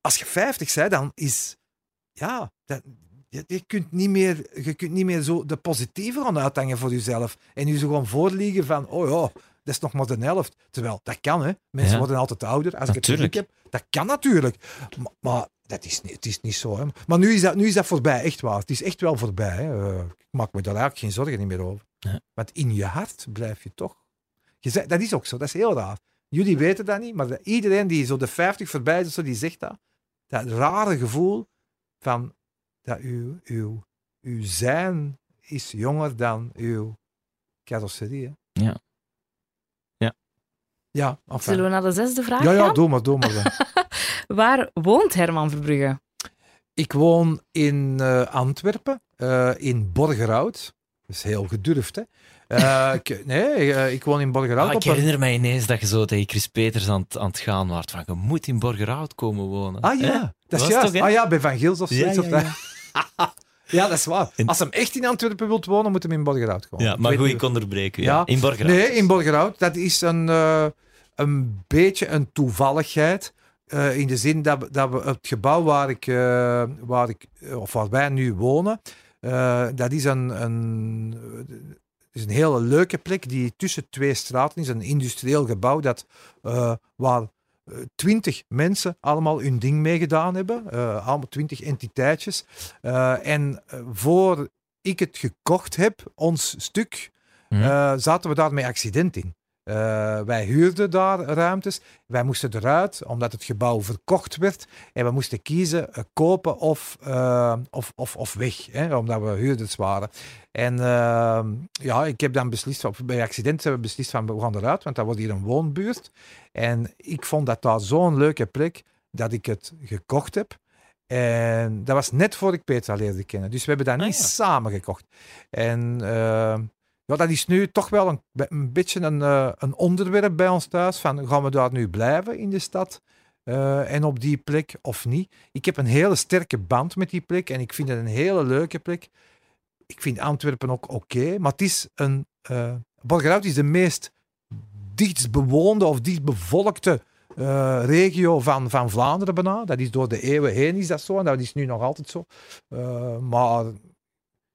Als je 50 bent, dan is. Ja, dat, je, je kunt niet meer, je kunt niet meer zo de positieve gaan uithangen voor jezelf. En je zo gewoon voorliegen van, oh ja, dat is nog maar de helft. Terwijl, dat kan, hè. Mensen Ja. worden altijd ouder. Als ik het heb, dat kan natuurlijk. Maar, maar dat is niet, het is niet zo, hè. Maar nu is, dat, nu is dat voorbij, echt waar. Het is echt wel voorbij, hè. Eh, ik maak me daar eigenlijk geen zorgen meer over. Ja. Want in je hart blijf je toch... Je zegt, dat is ook zo, dat is heel raar. Jullie weten dat niet, maar iedereen die zo de 50 voorbij is, die zegt dat. Dat rare gevoel van dat uw, uw, uw zijn is jonger dan uw carrosserie. Hè? Ja. Ja. Ja, enfin. Zullen we naar de zesde vraag ja, ja, gaan? doe maar, doe maar. dan. Waar woont Herman Verbrugge? Ik woon in eh, Antwerpen, eh, in Borgerhout. Dat is heel gedurfd, hè. Eh, ik, nee, eh, ik woon in Borgerhout. Ah, ik een- herinner mij ineens dat je zo tegen Chris Peters aan, het- aan het gaan was. Van, je moet in Borgerhout komen wonen. Ah ja, dat is juist. toch, ah ja, bij Van Gils of zoiets. ja, of ja. dat. ja, dat is waar. Als hem echt in Antwerpen wilt wonen, moet hem in Borgerhout komen. Ja, maar goed, ik onderbreek u. Ja. In Borgerhout. Nee, in Borgerhout. Dat is een, eh, een beetje een toevalligheid. In de zin dat, we- dat we het gebouw waar, ik, waar, ik, of waar wij nu wonen, dat is een, een, is een hele leuke plek die tussen twee straten is. Een industrieel gebouw dat, eh, waar twintig mensen allemaal hun ding mee gedaan hebben. eh, allemaal twintig entiteitjes. Eh, en eh, voor ik het gekocht heb, ons stuk, Mhm. eh, zaten we daar met accident in. Eh, wij huurden daar ruimtes. Wij moesten eruit, omdat het gebouw verkocht werd. En we moesten kiezen, eh, kopen of, eh, of, of, of weg, hè, omdat we huurders waren. En ja, ik heb dan beslist, bij accident hebben we beslist van we gaan eruit, want dat wordt hier een woonbuurt. En ik vond dat daar zo'n leuke plek, dat ik het gekocht heb. En dat was net voor ik Petra leerde kennen. Dus we hebben dat Ah, niet ja. samen gekocht. En ja, dat is nu toch wel een, een beetje een, eh, een onderwerp bij ons thuis. Van, gaan we daar nu blijven in de stad? eh, en op die plek of niet? Ik heb een hele sterke band met die plek. En ik vind het een hele leuke plek. Ik vind Antwerpen ook oké. maar het is een... eh Borgerhout is de meest dichtst bewoonde of dichtst bevolkte regio van, van Vlaanderen bijna. Dat is door de eeuwen heen is dat zo. En dat is nu nog altijd zo. Maar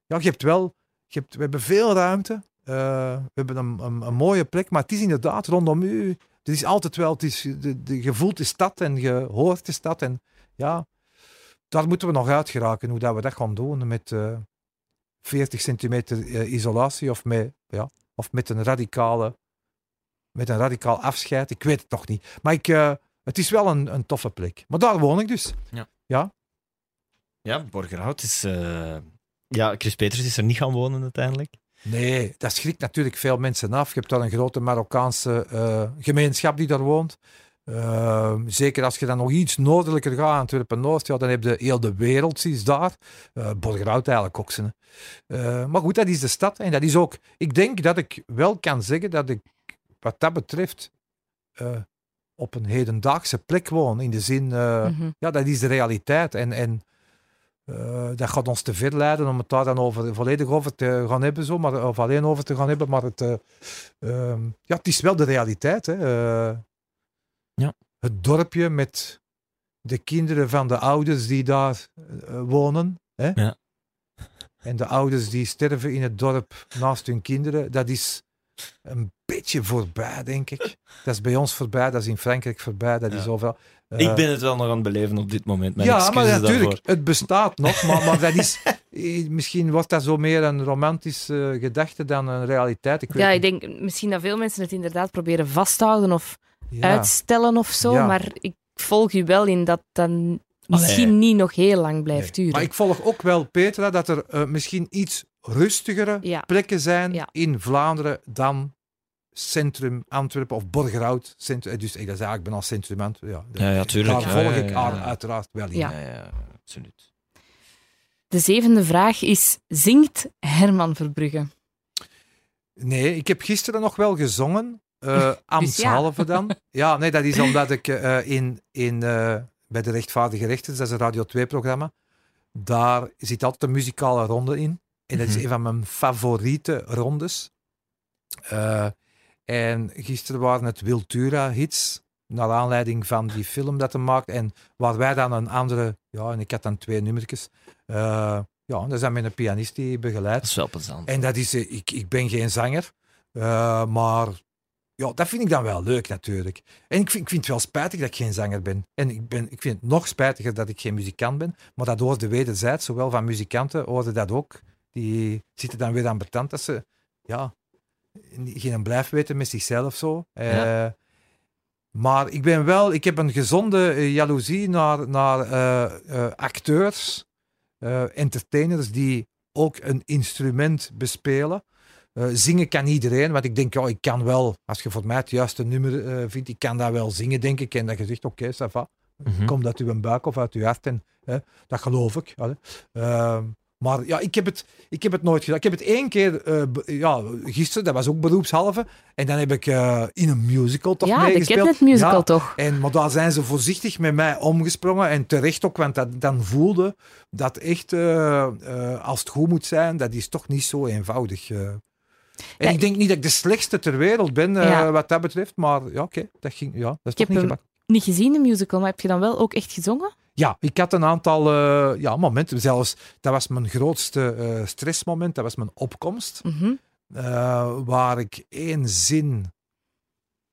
ja, je hebt wel... Je hebt, we hebben veel ruimte. Eh, we hebben een, een, een mooie plek. Maar het is inderdaad rondom u... Het is altijd wel... Het is, de, de, je voelt de stad en je hoort de stad. En ja, daar moeten we nog uit geraken. Hoe dat we dat gaan doen met eh 40 centimeter eh, isolatie of met, ja, of met een radicale met een radicaal afscheid. Ik weet het nog niet. Maar ik, het is wel een, een toffe plek. Maar daar woon ik dus. Ja, Borgerhout is... Ja, Chris Peters is er niet gaan wonen uiteindelijk. Nee, dat schrikt natuurlijk veel mensen af. Je hebt daar een grote Marokkaanse eh, gemeenschap die daar woont. Eh, zeker als je dan nog iets noordelijker gaat, Antwerpen-Noord, ja, dan heb je heel de wereld is daar. Eh Borgerhout eigenlijk ook. zijn. Eh, maar goed, dat is de stad. En dat is ook... Ik denk dat ik wel kan zeggen dat ik, wat dat betreft, eh, op een hedendaagse plek woon. In de zin... eh, Mhm. ja, dat is de realiteit. En, en eh, dat gaat ons te ver leiden om het daar dan over, volledig over te gaan hebben, zo, maar, of alleen over te gaan hebben. Maar het, eh, ehm, ja, het is wel de realiteit. Hè. Eh, Ja. Het dorpje met de kinderen van de ouders die daar wonen. Hè. Ja. En de ouders die sterven in het dorp naast hun kinderen. Dat is een beetje voorbij, denk ik. Dat is bij ons voorbij, dat is in Frankrijk voorbij, dat Ja. is overal. Ik Eh, ben het wel nog aan het beleven op dit moment. Mijn ja, maar natuurlijk, daarvoor. het bestaat nog, maar, maar dat is, eh, misschien wordt dat zo meer een romantische gedachte dan een realiteit. Ik weet Ja, ik denk misschien dat veel mensen het inderdaad proberen vast te houden of Ja. uitstellen of zo. Ja. Maar ik volg u wel in dat dan misschien Allee. niet nog heel lang blijft Nee. duren. Maar ik volg ook wel, Petra, dat er eh, misschien iets rustigere Ja. plekken zijn Ja. in Vlaanderen dan centrum Antwerpen of Borgerhout. Centrum, eh, dus dat is eigenlijk bijna centrum Antwerpen. Ja, Ja, ja, tuurlijk. Daar Ja, volg ja, ik ja, aan- ja. uiteraard wel in. Ja. Ja, ja, absoluut. De zevende vraag is: zingt Herman Verbrugge? Nee, ik heb gisteren nog wel gezongen. eh ambtshalve dan. Ja, nee, dat is omdat ik eh, in, in, eh, bij de Rechtvaardige Rechters, dat is een Radio 2-programma, daar zit altijd een muzikale ronde in. En dat is Mhm. een van mijn favoriete rondes. Eh, en gisteren waren het Wiltura-hits, naar aanleiding van die film dat hij maakt. En waar wij dan een andere, ja, en ik had dan twee nummertjes. eh, ja, dat dan met een pianist die begeleidt. Dat is wel plezant. En dat is, eh, ik, ik ben geen zanger, eh, maar ja, dat vind ik dan wel leuk natuurlijk. En ik vind, ik vind het wel spijtig dat ik geen zanger ben. En ik, ben, ik vind het nog spijtiger dat ik geen muzikant ben, maar dat hoorde wederzijds, zowel van muzikanten hoorde dat ook. Die zitten dan weer aan betand dat ze ja, geen blijf weten met zichzelf zo. Eh. Maar ik ben wel, ik heb een gezonde eh, jaloezie naar, naar eh, acteurs, entertainers die ook een instrument bespelen. Zingen kan iedereen, want ik denk, ja, ik kan wel, als je voor mij het juiste nummer vindt, ik kan dat wel zingen, denk ik. En dat je zegt, oké, ça va, Mhm. komt uit uw buik of uit uw hart. En, hè, dat geloof ik. Maar ja, ik heb, het, ik heb het nooit gedaan. Ik heb het één keer, eh, ja, gisteren, dat was ook beroepshalve. En dan heb ik eh, in een musical toch ja, de meegespeeld. Catnet musical Ja, toch? en, maar daar zijn ze voorzichtig met mij omgesprongen. En terecht ook, want dat, dan voelde dat echt, eh, als het goed moet zijn, dat is toch niet zo eenvoudig. En Ja, ik denk niet dat ik de slechtste ter wereld ben, Ja. wat dat betreft. Maar ja, oké, dat ging, ja, dat is Ik toch heb niet hem- gemakkelijk. Niet gezien, de musical, maar heb je dan wel ook echt gezongen? Ja, ik had een aantal eh, ja, momenten. Zelfs, dat was mijn grootste eh, stressmoment. Dat was mijn opkomst. Mhm. eh, waar ik één zin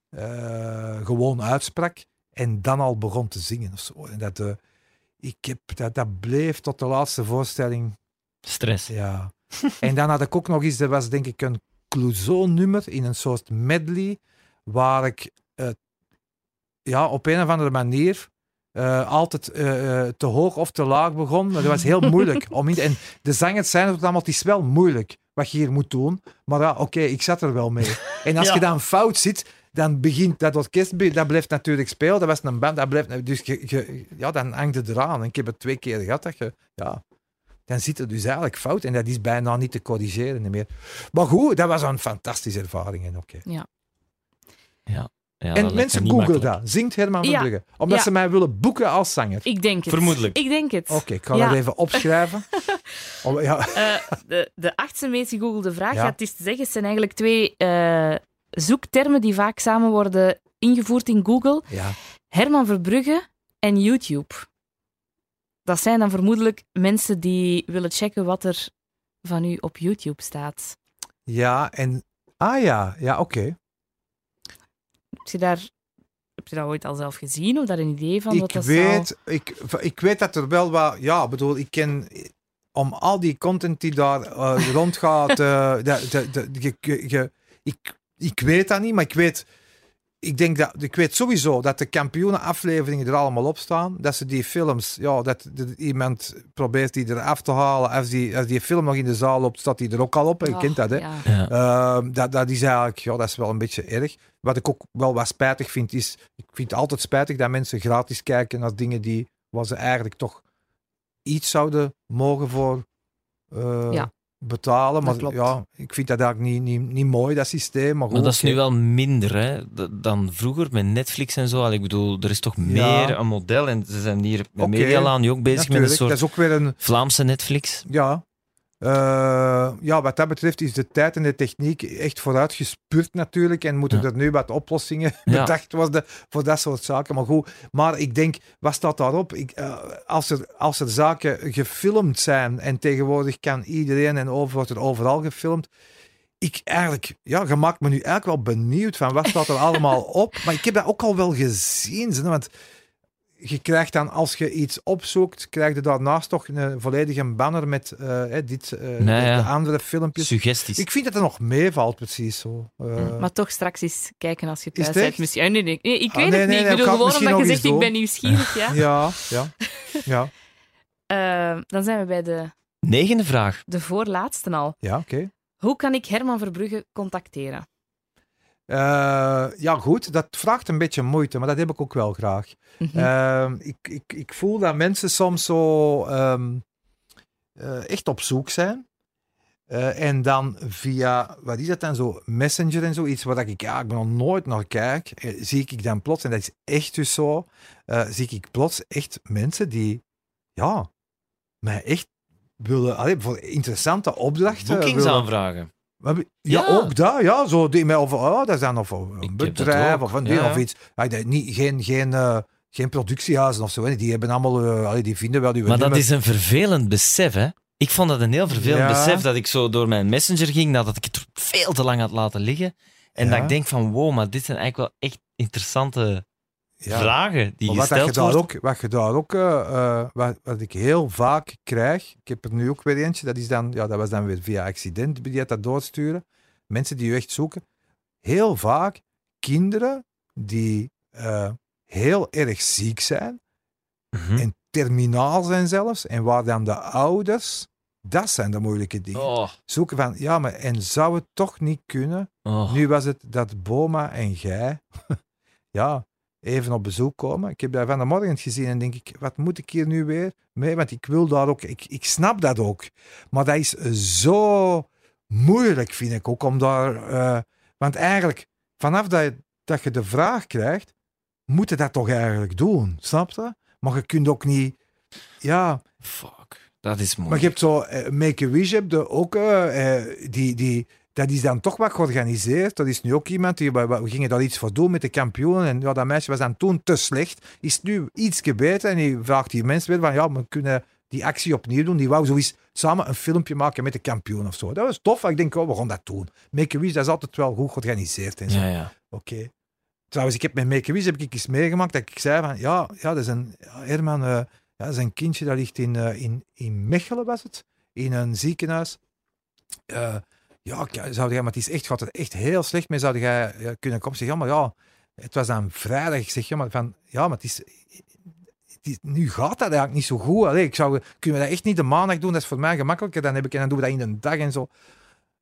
eh, gewoon uitsprak en dan al begon te zingen of zo. En dat, eh, ik heb, dat, dat bleef tot de laatste voorstelling. Stress. Ja. en dan had ik ook nog eens, er was denk ik een Clouseau-nummer in een soort medley, waar ik eh, ja, op een of andere manier eh, altijd eh, eh, te hoog of te laag begon. Maar dat was heel moeilijk. om in, en de zangers zijn ook allemaal, het is wel moeilijk wat je hier moet doen. Maar ja, oké, ik zat er wel mee. En als Ja. je dan fout zit, dan begint dat orkest, dat blijft natuurlijk spelen. Dat was een band, dat blijft, dus je, je- ja, dan hangt het eraan. En ik heb het twee keer gehad dat je, ja, dan zit het dus eigenlijk fout. En dat is bijna niet te corrigeren meer. Maar goed, dat was een fantastische ervaring. En, oké. Ja, en mensen googelen dat. Zingt Herman Ja. Verbrugge. Omdat Ja. ze mij willen boeken als zanger. Ik denk het. Vermoedelijk. Ik denk het. Oké, ik ga Ja. dat even opschrijven. Oh, ja. Eh, de, de achtste meest gegoogelde vraag, Ja. het is te zeggen, het zijn eigenlijk twee eh, zoektermen die vaak samen worden ingevoerd in Google. Ja. Herman Verbrugge en YouTube. Dat zijn dan vermoedelijk mensen die willen checken wat er van u op YouTube staat. ja, en... Ah ja, ja, oké. Heb je, daar, heb je dat ooit al zelf gezien of daar een idee van? wat Ik dat weet, ik, ik weet dat er wel wat... Ja, ik bedoel, ik ken... Om al die content die daar eh, rondgaat... eh, de, ik, ik weet dat niet, maar ik weet... Ik denk dat... Ik weet sowieso dat de kampioenenafleveringen er allemaal op staan. Dat ze die films... Ja, dat, dat iemand probeert die eraf te halen. Als die, als die film nog in de zaal loopt, staat die er ook al op. Je kent dat, hè? Ja. Ja. Ehm, dat, dat is eigenlijk, ja, dat is wel een beetje erg. Wat ik ook wel wat spijtig vind, is, ik vind het altijd spijtig dat mensen gratis kijken naar dingen die, waar ze eigenlijk toch iets zouden mogen voor eh, Ja, betalen. Maar klopt. ja, ik vind dat eigenlijk niet, niet, niet mooi, dat systeem. Maar, goed, Maar dat is nu wel minder hè, dan vroeger met Netflix en zo. Ik bedoel, er is toch Ja. meer een model. En ze zijn hier met Oké. Medialaan nu ook bezig met een soort Dat is ook weer een, Vlaamse Netflix. ja... eh, ja, wat dat betreft is de tijd en de techniek echt vooruitgespuurd natuurlijk. En moeten Ja. er nu wat oplossingen Ja. bedacht worden voor dat soort zaken. Maar goed, maar ik denk, wat staat daarop? Ik, eh, als, er, als er zaken gefilmd zijn en tegenwoordig kan iedereen en over, wordt er overal gefilmd. Ik eigenlijk, ja, je maakt me nu eigenlijk wel benieuwd van wat staat er allemaal op. Maar ik heb dat ook al wel gezien. Want je krijgt dan, als je iets opzoekt, krijg je daarnaast toch een volledige banner met eh, hè, dit, eh, de, Nee, ja. de andere filmpjes. Suggesties. Ik vind dat er nog meevalt, precies zo. Eh, Maar toch straks eens kijken als je Is thuis het bent. Misschien, nee, nee, nee, ik Ah, weet nee, het nee, niet. nee, Ik bedoel gewoon omdat je zegt, ik ben nieuwsgierig. Ja. ja, ja, ja, dan zijn we bij de, Negende vraag. de voorlaatste al. ja, oké. Hoe kan ik Herman Verbrugge contacteren? Eh, ja, goed, dat vraagt een beetje moeite, maar dat heb ik ook wel graag. Mhm. Ehm, ik, ik, ik voel dat mensen soms zo ehm, eh, echt op zoek zijn. Eh, en dan via, wat is dat dan zo, Messenger en zoiets, waar ik, ja, ik ben nog nooit naar kijk, zie ik dan plots, en dat is echt dus zo, eh, zie ik plots echt mensen die, ja, mij echt willen, allee, voor interessante opdrachten. willen- Boekingsaanvragen. Ja, Ja. ook dat, ja. Zo die, met over, oh, dat is dan of een bedrijf of een ja, of iets. Ja, niet, geen, geen, eh, geen productiehuizen of zo. Hè. Die hebben allemaal, eh, allee, die vinden wel die Maar dat is een vervelend besef, hè? Ik vond dat een heel vervelend besef dat ik zo door mijn messenger ging, nadat ik het veel te lang had laten liggen. En dat ik denk van, wow, maar dit zijn eigenlijk wel echt interessante ja. vragen die Maar wat, je gesteld ook, wat je daar ook, eh, eh, wat, wat ik heel vaak krijg, ik heb er nu ook weer eentje, dat, is dan, ja, dat was dan weer via accident, die dat doorsturen. Mensen die je echt zoeken. Heel vaak kinderen die eh, heel erg ziek zijn, Mhm. en terminaal zijn zelfs, en waar dan de ouders, dat zijn de moeilijke dingen. Oh, Zoeken van, ja, maar en zou het toch niet kunnen? oh. Nu was het dat Boma en jij, ja, even op bezoek komen. Ik heb dat van de morgen gezien en denk ik, wat moet ik hier nu weer mee? Want ik wil daar ook, ik, ik snap dat ook. Maar dat is zo moeilijk, vind ik ook, om daar, eh, want eigenlijk, vanaf dat je, dat je de vraag krijgt, moet je dat toch eigenlijk doen, snap je? Maar je kunt ook niet, ja, Fuck, dat is mooi. maar je hebt zo, eh, Make-A-Wish heb je ook, eh, eh, die, die, dat is dan toch wat georganiseerd. Dat is nu ook iemand die, we, gingen daar iets voor doen met de kampioenen. En ja, dat meisje was dan toen te slecht. Is nu iets beter en die vraagt die mensen weer van, ja, we kunnen die actie opnieuw doen. Die wou zoiets samen een filmpje maken met de kampioen of zo. Dat was tof. Ik denk, oh, we gaan dat doen. Make-A-Wish, dat is altijd wel goed georganiseerd en zo. Ja, ja. Oké. Trouwens, ik heb met Make-A-Wish heb ik iets meegemaakt dat ik zei van, ja, ja dat is een, ja, Herman, eh, ja, dat is een kindje dat ligt in, eh, in, in Mechelen, was het? In een ziekenhuis. Eh, ja, k- zou jij, maar het is echt, gaat het echt heel slecht mee, zou jij ja, kunnen komen? Ik zeg, ja, maar ja, het was dan vrijdag. Ik zeg, ja, maar, van, ja, maar het is, het is- nu gaat dat eigenlijk niet zo goed. Allee, ik zou, kunnen we dat echt niet de maandag doen? Dat is voor mij gemakkelijker. Dan, heb ik, en dan doen we dat in een dag en zo.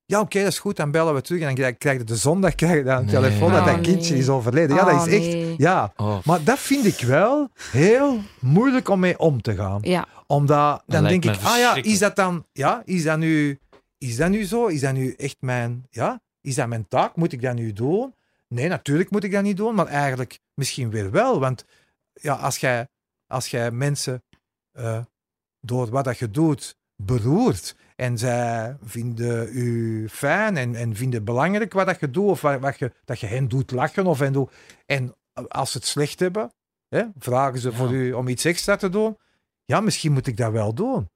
Ja, oké, dat is goed. Dan bellen we terug. En dan krijg, je de zondag krijg je dan een Nee. telefoon dat Oh, dat kindje nee. is overleden. Ja, dat Oh, is echt... nee. Ja, Oh, maar dat vind ik wel heel moeilijk om mee om te gaan. Ja, Omdat, dan lijkt denk ik, ah ja, is dat dan, ja, is dat nu, is dat nu zo? Is dat nu echt mijn, ja, is dat mijn taak? Moet ik dat nu doen? Nee, natuurlijk moet ik dat niet doen, maar eigenlijk misschien weer wel. Want ja, als jij, als jij mensen eh, door wat dat je doet beroert en zij vinden u fijn en, en vinden belangrijk wat dat je doet of wat, wat je, dat je hen doet lachen of hen doet. En als ze het slecht hebben, hè, vragen ze voor u om iets extra te doen. Ja, misschien moet ik dat wel doen.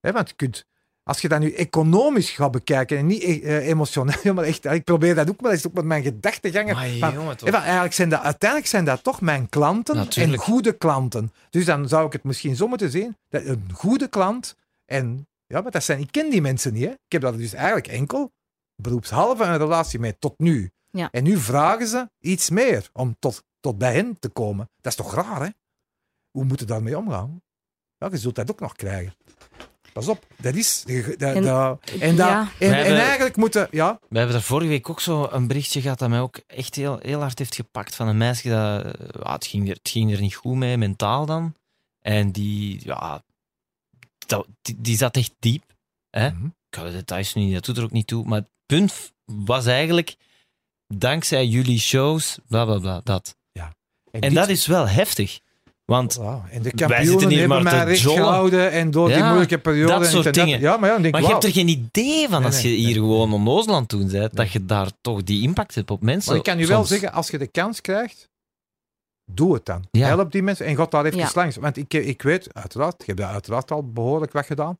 Hè, want je kunt, als je dat nu economisch gaat bekijken en niet eh, emotioneel, maar echt, ik probeer dat ook maar eens ook met mijn gedachtegangen. maar jongen, eigenlijk zijn dat, uiteindelijk zijn dat toch mijn klanten Natuurlijk. en goede klanten. Dus dan zou ik het misschien zo moeten zien. Dat een goede klant en ja, maar dat zijn, ik ken die mensen niet. Hè. Ik heb dat dus eigenlijk enkel beroepshalve een relatie mee tot nu. Ja. En nu vragen ze iets meer om tot, tot bij hen te komen. Dat is toch raar, hè? Hoe moet je daarmee omgaan? Ja, je zult dat ook nog krijgen. Pas op, dat is. Dat, dat, En- dat- en, dat- ja. en, We en hebben- eigenlijk moeten. Ja, We hebben er vorige week ook zo een berichtje gehad dat mij ook echt heel, heel hard heeft gepakt van een meisje dat eh, ja, het, ging er, het ging er niet goed mee, mentaal dan. En die, ja, dat, die, die zat echt diep. Hè? Mhm. Ik ga de details nu niet, dat doet er ook niet toe. Maar het punt was eigenlijk, dankzij jullie shows, bla bla bla, dat. En dit- dat is wel heftig. Want en de Wij zitten hier hebben maar mij recht gehouden en door die moeilijke periode. dat soort dingen. Ja, maar ja, dan denk Maar je hebt er geen idee van Nee, als je nee, hier nee. gewoon onnozel aan het doen bent, dat je daar toch die impact hebt op mensen. Maar ik kan je wel soms. zeggen, als je de kans krijgt, doe het dan. Ja. Help die mensen en ga daar even Ja. langs. Want ik, ik weet, uiteraard, je hebt dat uiteraard al behoorlijk wat gedaan.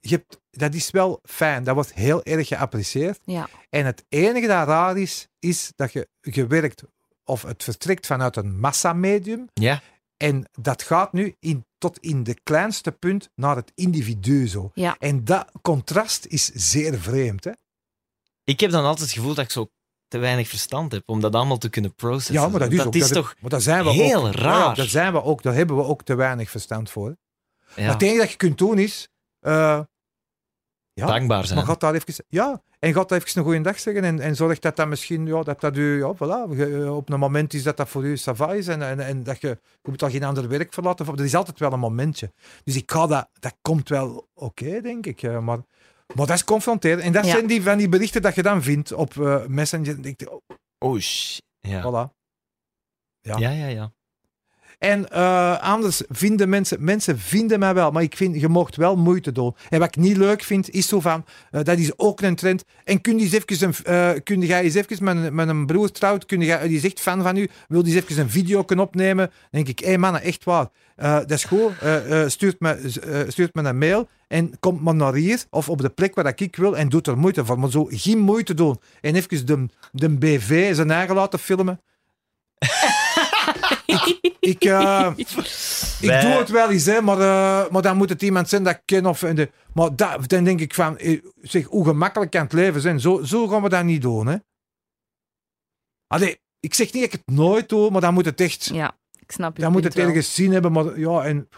Je hebt, dat is wel fijn, dat wordt heel erg geapprecieerd. ja. En het enige dat raar is, is dat je, je werkt of het vertrekt vanuit een massamedium. Ja, En dat gaat nu in, tot in de kleinste punt naar het individu zo. Ja. En dat contrast is zeer vreemd. Hè? ik heb dan altijd het gevoel dat ik zo te weinig verstand heb om dat allemaal te kunnen processen. Ja, maar dat is, ook, dat, toch maar dat zijn we heel ook, raar. Ja, dat zijn we ook, daar hebben we ook te weinig verstand voor. ja, Maar het enige dat je kunt doen is. eh, ja, dankbaar zijn. maar gaat daar even, ja, en gaat daar even een goede dag zeggen en, en zorg dat dat misschien, ja, dat dat u, ja, voilà, ge- op een moment is dat dat voor u sava is en, en, en dat je, je moet al geen ander werk verlaten. of- Er is altijd wel een momentje. Dus ik ga dat, dat komt wel oké, denk ik. eh, maar, maar dat is confronteren. En dat Ja. zijn die van die berichten dat je dan vindt op eh, Messenger. Dan denk je, oh, Oh, shit. Ja. voilà. Ja. Ja, ja, ja. En eh, anders vinden mensen, mensen vinden mij wel, maar ik vind, je mocht wel moeite doen. En wat ik niet leuk vind, is zo van, eh, dat is ook een trend. En kun je eens even, een, eh, kun jij eens even met, met een broer trouwt, kun jij, die echt fan van u, wil die eens even een video kunnen opnemen? Dan denk ik, hé hey mannen, echt waar, dat is goed, stuurt, me, stuurt me een mail en komt maar naar hier, of op de plek waar ik wil, en doet er moeite voor. Maar zo geen moeite doen. En even de, de BV zijn eigen laten filmen. Ik, eh, ik Wij- doe het wel eens, hè, maar, eh, maar dan moet het iemand zijn dat ik ken. Of, in de, maar dat, dan denk ik van, eh, zeg, hoe gemakkelijk kan het leven zijn? Zo, zo gaan we dat niet doen. Hè. Allee, ik zeg niet dat ik het nooit doe, maar dan moet het echt... ja, ik snap je. Dan moet het wel. ergens zien hebben, maar ja, en...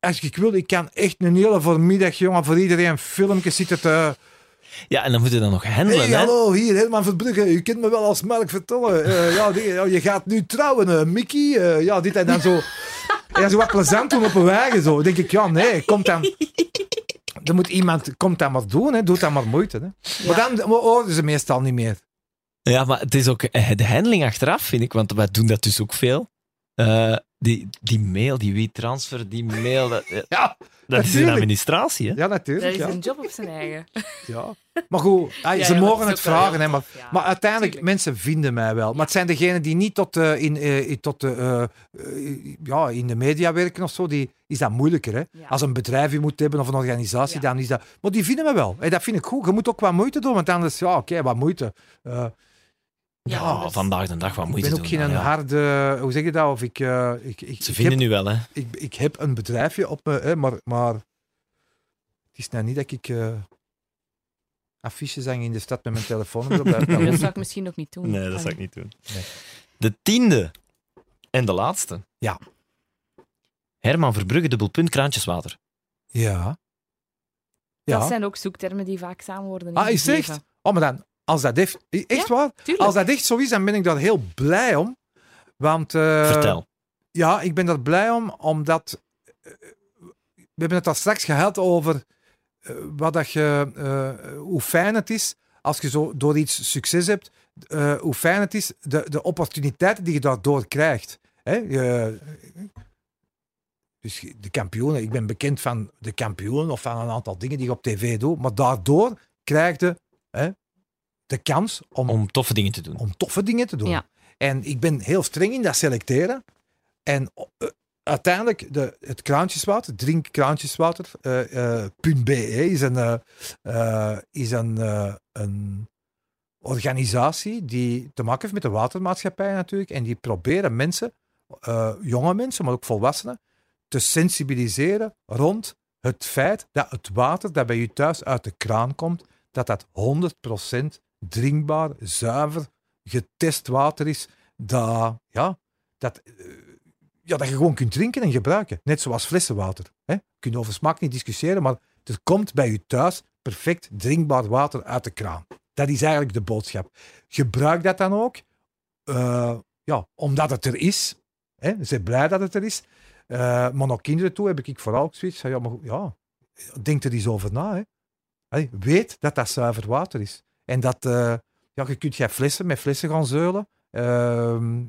Als ik wil, ik kan echt een hele voormiddag, jongen, voor iedereen filmpjes zitten te... Ja, en dan moet je dan nog handelen, Hey, hè? hallo, hier, Herman Verbrugge. U kent me wel als Mark Vertolle. Eh, ja, die- ja, je gaat nu trouwen, eh, Mickey. Eh, ja, dit en dan zo. Dan zo wat plezant doen op een wagen. Zo. Dan denk ik, ja, nee, komt dan... Er moet iemand, komt dat maar doen, hè. doet dat maar moeite. Hè. Maar dan horen ze meestal niet meer. Ja, maar het is ook de handling achteraf, vind ik, want wij doen dat dus ook veel. Eh, Die, die mail, die WeTransfer, die mail, dat, Ja, dat is een natuurlijk. administratie, hè? ja Dat natuurlijk. is Ja. een job op zijn eigen. Ja. Maar goed, Ja, ze ja, dat mogen is het vragen, hè, maar, tof, ja. maar uiteindelijk, Tuurlijk. mensen vinden mij wel. Maar het zijn degenen die niet tot, eh, in, eh, in- tot de, eh, ja, in de media werken of zo, die is dat moeilijker. Hè? Ja. Als een bedrijf je moet hebben of een organisatie, Ja. dan is dat... Maar die vinden me wel. En dat vind ik goed. Je moet ook wat moeite doen, want anders, ja, oké, wat moeite. Ja, Ja, anders- vandaag de dag wat ik moeite ben ook doen, geen dan, ja. harde... Hoe zeg je dat? Of ik... eh, ik, ik, Ze ik vinden heb, nu wel, hè? ik, ik heb een bedrijfje op me, hè, maar, maar het is nou niet dat ik eh, affiches hang in de stad met mijn telefoon. Dat zou ik misschien nog niet doen. Nee, dat zou ik niet doen. Nee. De tiende en de laatste. Ja. Herman Verbrugge, dubbelpunt, kraantjeswater. Ja. Dat Ja. zijn ook zoektermen die vaak samen worden Ah, is het ingegeven. echt? Oh, maar dan, als dat echt, echt waar, Tuurlijk. als dat echt zo is, dan ben ik daar heel blij om. Want, eh, Vertel. Ja, ik ben daar blij om, omdat eh, we hebben het al straks gehad over eh, wat dat je, eh, hoe fijn het is als je zo door iets succes hebt, eh, hoe fijn het is, de, de opportuniteiten die je daardoor krijgt. Hè? Je- dus de kampioenen, ik ben bekend van de kampioen of van een aantal dingen die je op tv doet, maar daardoor krijg je hè, de kans om Om toffe dingen te doen. om toffe dingen te doen. Ja. En ik ben heel streng in dat selecteren. En eh, uiteindelijk, de, het kraantjeswater, drink kraantjeswater, .be is een, is een, eh, een organisatie die te maken heeft met de watermaatschappij natuurlijk. En die proberen mensen, eh, jonge mensen, maar ook volwassenen, te sensibiliseren rond het feit dat het water dat bij je thuis uit de kraan komt, dat dat 100% drinkbaar, zuiver, getest water is, dat, ja, dat, eh, ja, dat je gewoon kunt drinken en gebruiken. Net zoals flessenwater. Hè? Je kunt over smaak niet discussiëren, maar er komt bij je thuis perfect drinkbaar water uit de kraan. Dat is eigenlijk de boodschap. Gebruik dat dan ook, eh, ja, omdat het er is. Hè? Ze zijn blij dat het er is. Eh, maar naar kinderen toe heb ik vooral ook ja, maar ja, denk er eens over na. Hè? Weet dat dat zuiver water is. En dat, eh, ja, je kunt jij flessen met flessen gaan zeulen. Ehm,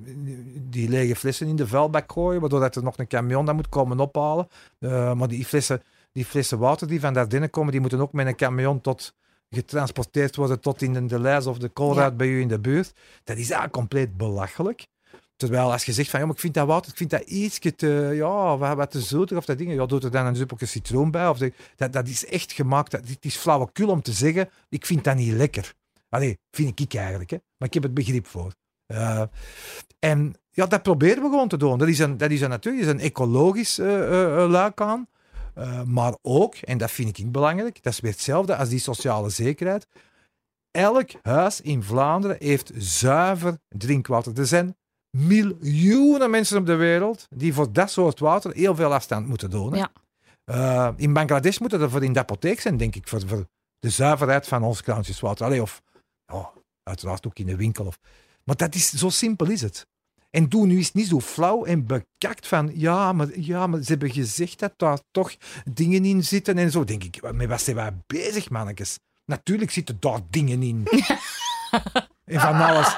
die lege flessen in de vuilbak gooien, waardoor dat er nog een camion dat moet komen ophalen. Eh, maar die flessen, die flessen water die van daar binnen komen, die moeten ook met een camion tot getransporteerd worden tot in de lijst of de koolruit Ja. bij u in de buurt. Dat is eigenlijk compleet belachelijk. Terwijl als je zegt van ja, maar ik vind dat water, ik vind dat iets te, ja, wat, wat te zoeter of dat ding, ja, doet er dan een druppeltje citroen bij. Of dat, dat is echt gemaakt, dat, het is flauwekul om te zeggen, ik vind dat niet lekker. Allee, vind ik eigenlijk, hè. maar ik heb het begrip voor. Eh, en ja, dat proberen we gewoon te doen. Dat is een, dat is een, natuurlijk is een ecologisch eh, eh, luik aan. Maar ook, en dat vind ik belangrijk, dat is weer hetzelfde als die sociale zekerheid. Elk huis in Vlaanderen heeft zuiver drinkwater. Er zijn miljoenen mensen op de wereld die voor dat soort water heel veel afstand moeten doen. hè. Ja. Eh, in Bangladesh moeten er voor in de apotheek zijn, denk ik, voor, voor de zuiverheid van ons kraantjeswater. Allee, of uiteraard ook in de winkel. Of, maar dat is, zo simpel is het. En doe nu eens niet zo flauw en bekakt van ja maar, ja, maar ze hebben gezegd dat daar toch dingen in zitten en zo. Denk ik, met wat zijn wij bezig, mannetjes? Natuurlijk zitten daar dingen in. en van alles.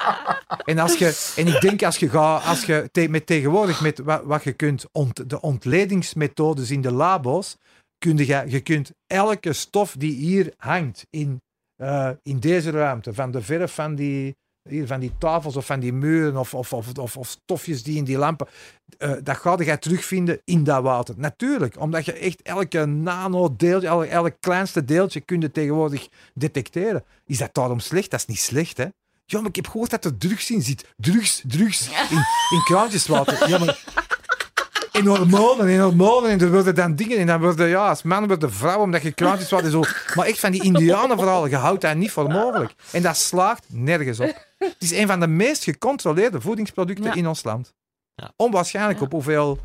En, als je, en ik denk als je, gaat, als je te- met tegenwoordig met wat, wat je kunt, de ontledingsmethodes in de labo's, kun je, je kunt elke stof die hier hangt in, eh, in deze ruimte, van de verf van die, hier, van die tafels of van die muren of, of, of, of, of stofjes die in die lampen, eh, dat ga je terugvinden in dat water. Natuurlijk, omdat je echt elke nanodeeltje, elk, elk kleinste deeltje kun je tegenwoordig detecteren. Is dat daarom slecht? Dat is niet slecht, hè? Ja, maar ik heb gehoord dat er drugs in zit. Drugs, drugs. In, in kraantjeswater. Ja, maar... In hormonen, in hormonen. En er worden dan dingen. En dan worden, ja, als man worden vrouw, omdat je kraantjeswater zo... Maar echt van die indianen vooral, je houdt dat niet voor mogelijk. En dat slaagt nergens op. Het is een van de meest gecontroleerde voedingsproducten Ja. in ons land. Ja. Onwaarschijnlijk Ja. op hoeveel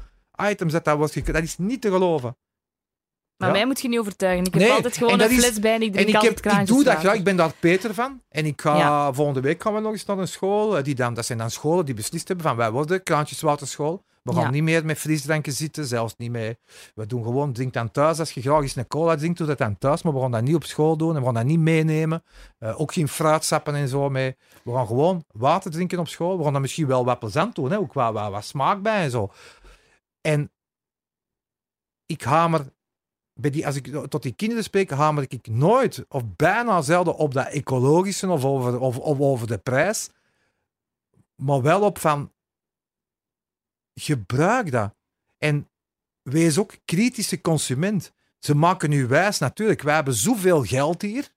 items dat, dat wordt gek- Dat is niet te geloven. Maar mij moet je niet overtuigen. Ik heb Nee, altijd gewoon een fles bij en ik En ik, altijd ik doe dat graag. Ik ben daar Peter van. En ik ga volgende week gaan we nog eens naar een school. eh, Die dan, dat zijn dan scholen die beslist hebben van wij worden kraantjeswaterschool. We gaan Ja. niet meer met frisdranken zitten, zelfs niet mee. We doen gewoon, drink dan thuis. Als je graag eens een cola drinkt, doe dat dan thuis. Maar we gaan dat niet op school doen en we gaan dat niet meenemen. Eh, ook geen fruitsappen en zo mee. We gaan gewoon water drinken op school. We gaan dat misschien wel wat plezant doen, hè? ook wat, wat, wat smaak bij en zo. En ik hamer, bij die, als ik tot die kinderen spreek, hamer ik nooit of bijna zelden op dat ecologische of over, of, of over de prijs, maar wel op van gebruik dat. En wees ook kritische consument. Ze maken u wijs natuurlijk. Wij hebben zoveel geld hier.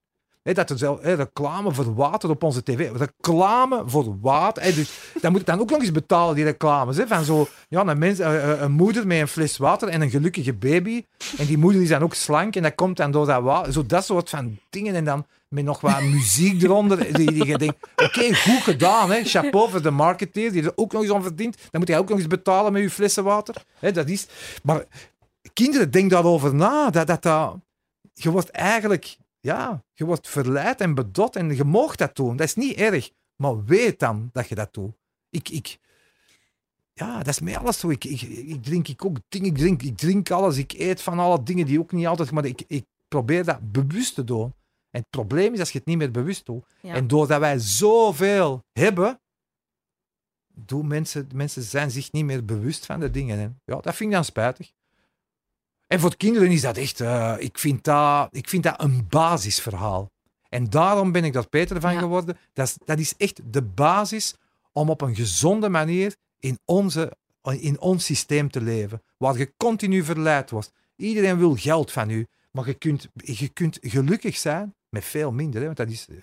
Dat er zelf, reclame voor water op onze tv. Reclame voor water. Dus, dan moet ik dan ook nog eens betalen, die reclames. Van zo, ja, een, mens, eh, eh, moeder met een fles water en een gelukkige baby. En die moeder is dan ook slank en dat komt dan door dat water. Zo dat soort van dingen. En dan met nog wat muziek eronder. Die, die je denkt, oké, goed gedaan. Hè. Chapeau voor de marketeer, die er ook nog eens om verdient. Dan moet hij ook nog eens betalen met je flessen water. Dat is... Maar kinderen, denk daarover na. Dat, dat, dat, je wordt eigenlijk... Ja, je wordt verleid en bedot en je mag dat doen. Dat is niet erg. Maar weet dan dat je dat doet. Ik... ik ja, dat is mij alles zo. Ik, ik, ik drink ik ook dingen. Ik drink, ik drink alles. Ik eet van alle dingen die ook niet altijd... Maar ik, ik probeer dat bewust te doen. En het probleem is als je het niet meer bewust doet. Ja. En doordat wij zoveel hebben, doen mensen, mensen zijn zich niet meer bewust van de dingen. En ja, dat vind ik dan spijtig. En voor de kinderen is dat echt, eh, ik, vind dat, ik vind dat een basisverhaal. En daarom ben ik dat beter van Ja. geworden. Dat is, dat is echt de basis om op een gezonde manier in, onze, in ons systeem te leven. Waar je continu verleid wordt. Iedereen wil geld van u. Maar je kunt, je kunt gelukkig zijn met veel minder. Hè? Want dat is, eh,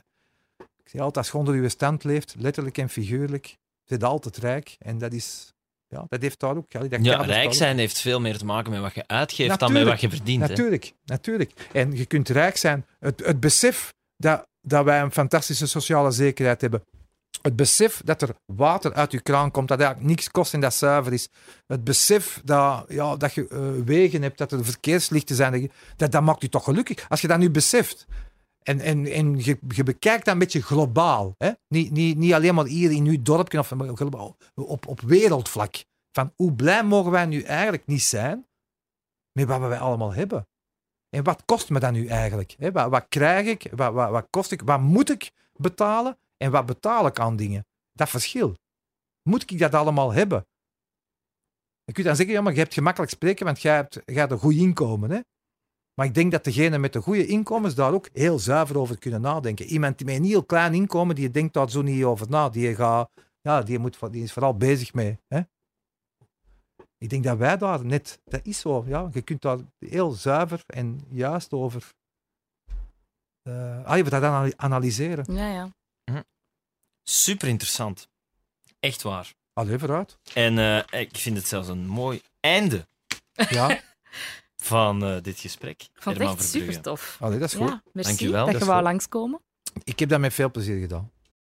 ik zeg altijd, als je onder je stand leeft, letterlijk en figuurlijk, zit altijd rijk. En dat is, ja, dat heeft daar ook. Ja, dat Ja, kadert rijk ook. zijn heeft veel meer te maken met wat je uitgeeft dan met wat je verdient. hè. Natuurlijk, natuurlijk. En je kunt rijk zijn. Het, het besef dat, dat wij een fantastische sociale zekerheid hebben. Het besef dat er water uit je kraan komt, dat eigenlijk niks kost en dat zuiver is. Het besef dat, ja, dat je eh, wegen hebt, dat er verkeerslichten zijn, dat, dat maakt je toch gelukkig. Als je dat nu beseft en, en, en je, je bekijkt dat een beetje globaal, hè? Niet, niet, niet alleen maar hier in uw dorpje, of op, op wereldvlak. Van hoe blij mogen wij nu eigenlijk niet zijn met wat wij allemaal hebben? En wat kost me dat nu eigenlijk? Hè? Wat, wat krijg ik? Wat, wat, wat kost ik? Wat moet ik betalen? En wat betaal ik aan dingen? Dat verschil. Moet ik dat allemaal hebben? Je kunt dan zeggen, ja, maar je hebt gemakkelijk spreken, want jij hebt, jij een goed inkomen. Hè? Maar ik denk dat degene met de goede inkomens daar ook heel zuiver over kunnen nadenken. Iemand die met een heel klein inkomen, die denkt daar zo niet over na. Die, gaat, ja, die, moet, die is vooral bezig mee. Hè? Ik denk dat wij daar net, dat is zo, ja, je kunt daar heel zuiver en juist over eh ah, even dat ana- analyseren. Ja, ja. Super interessant. Echt waar. Allee, vooruit. En eh, ik vind het zelfs een mooi einde Ja, van eh, dit gesprek. Ik vond het echt super tof. allee, dat is goed. Ja, merci Dankjewel. dat Dat je wou langskomen. Ik heb dat met veel plezier gedaan.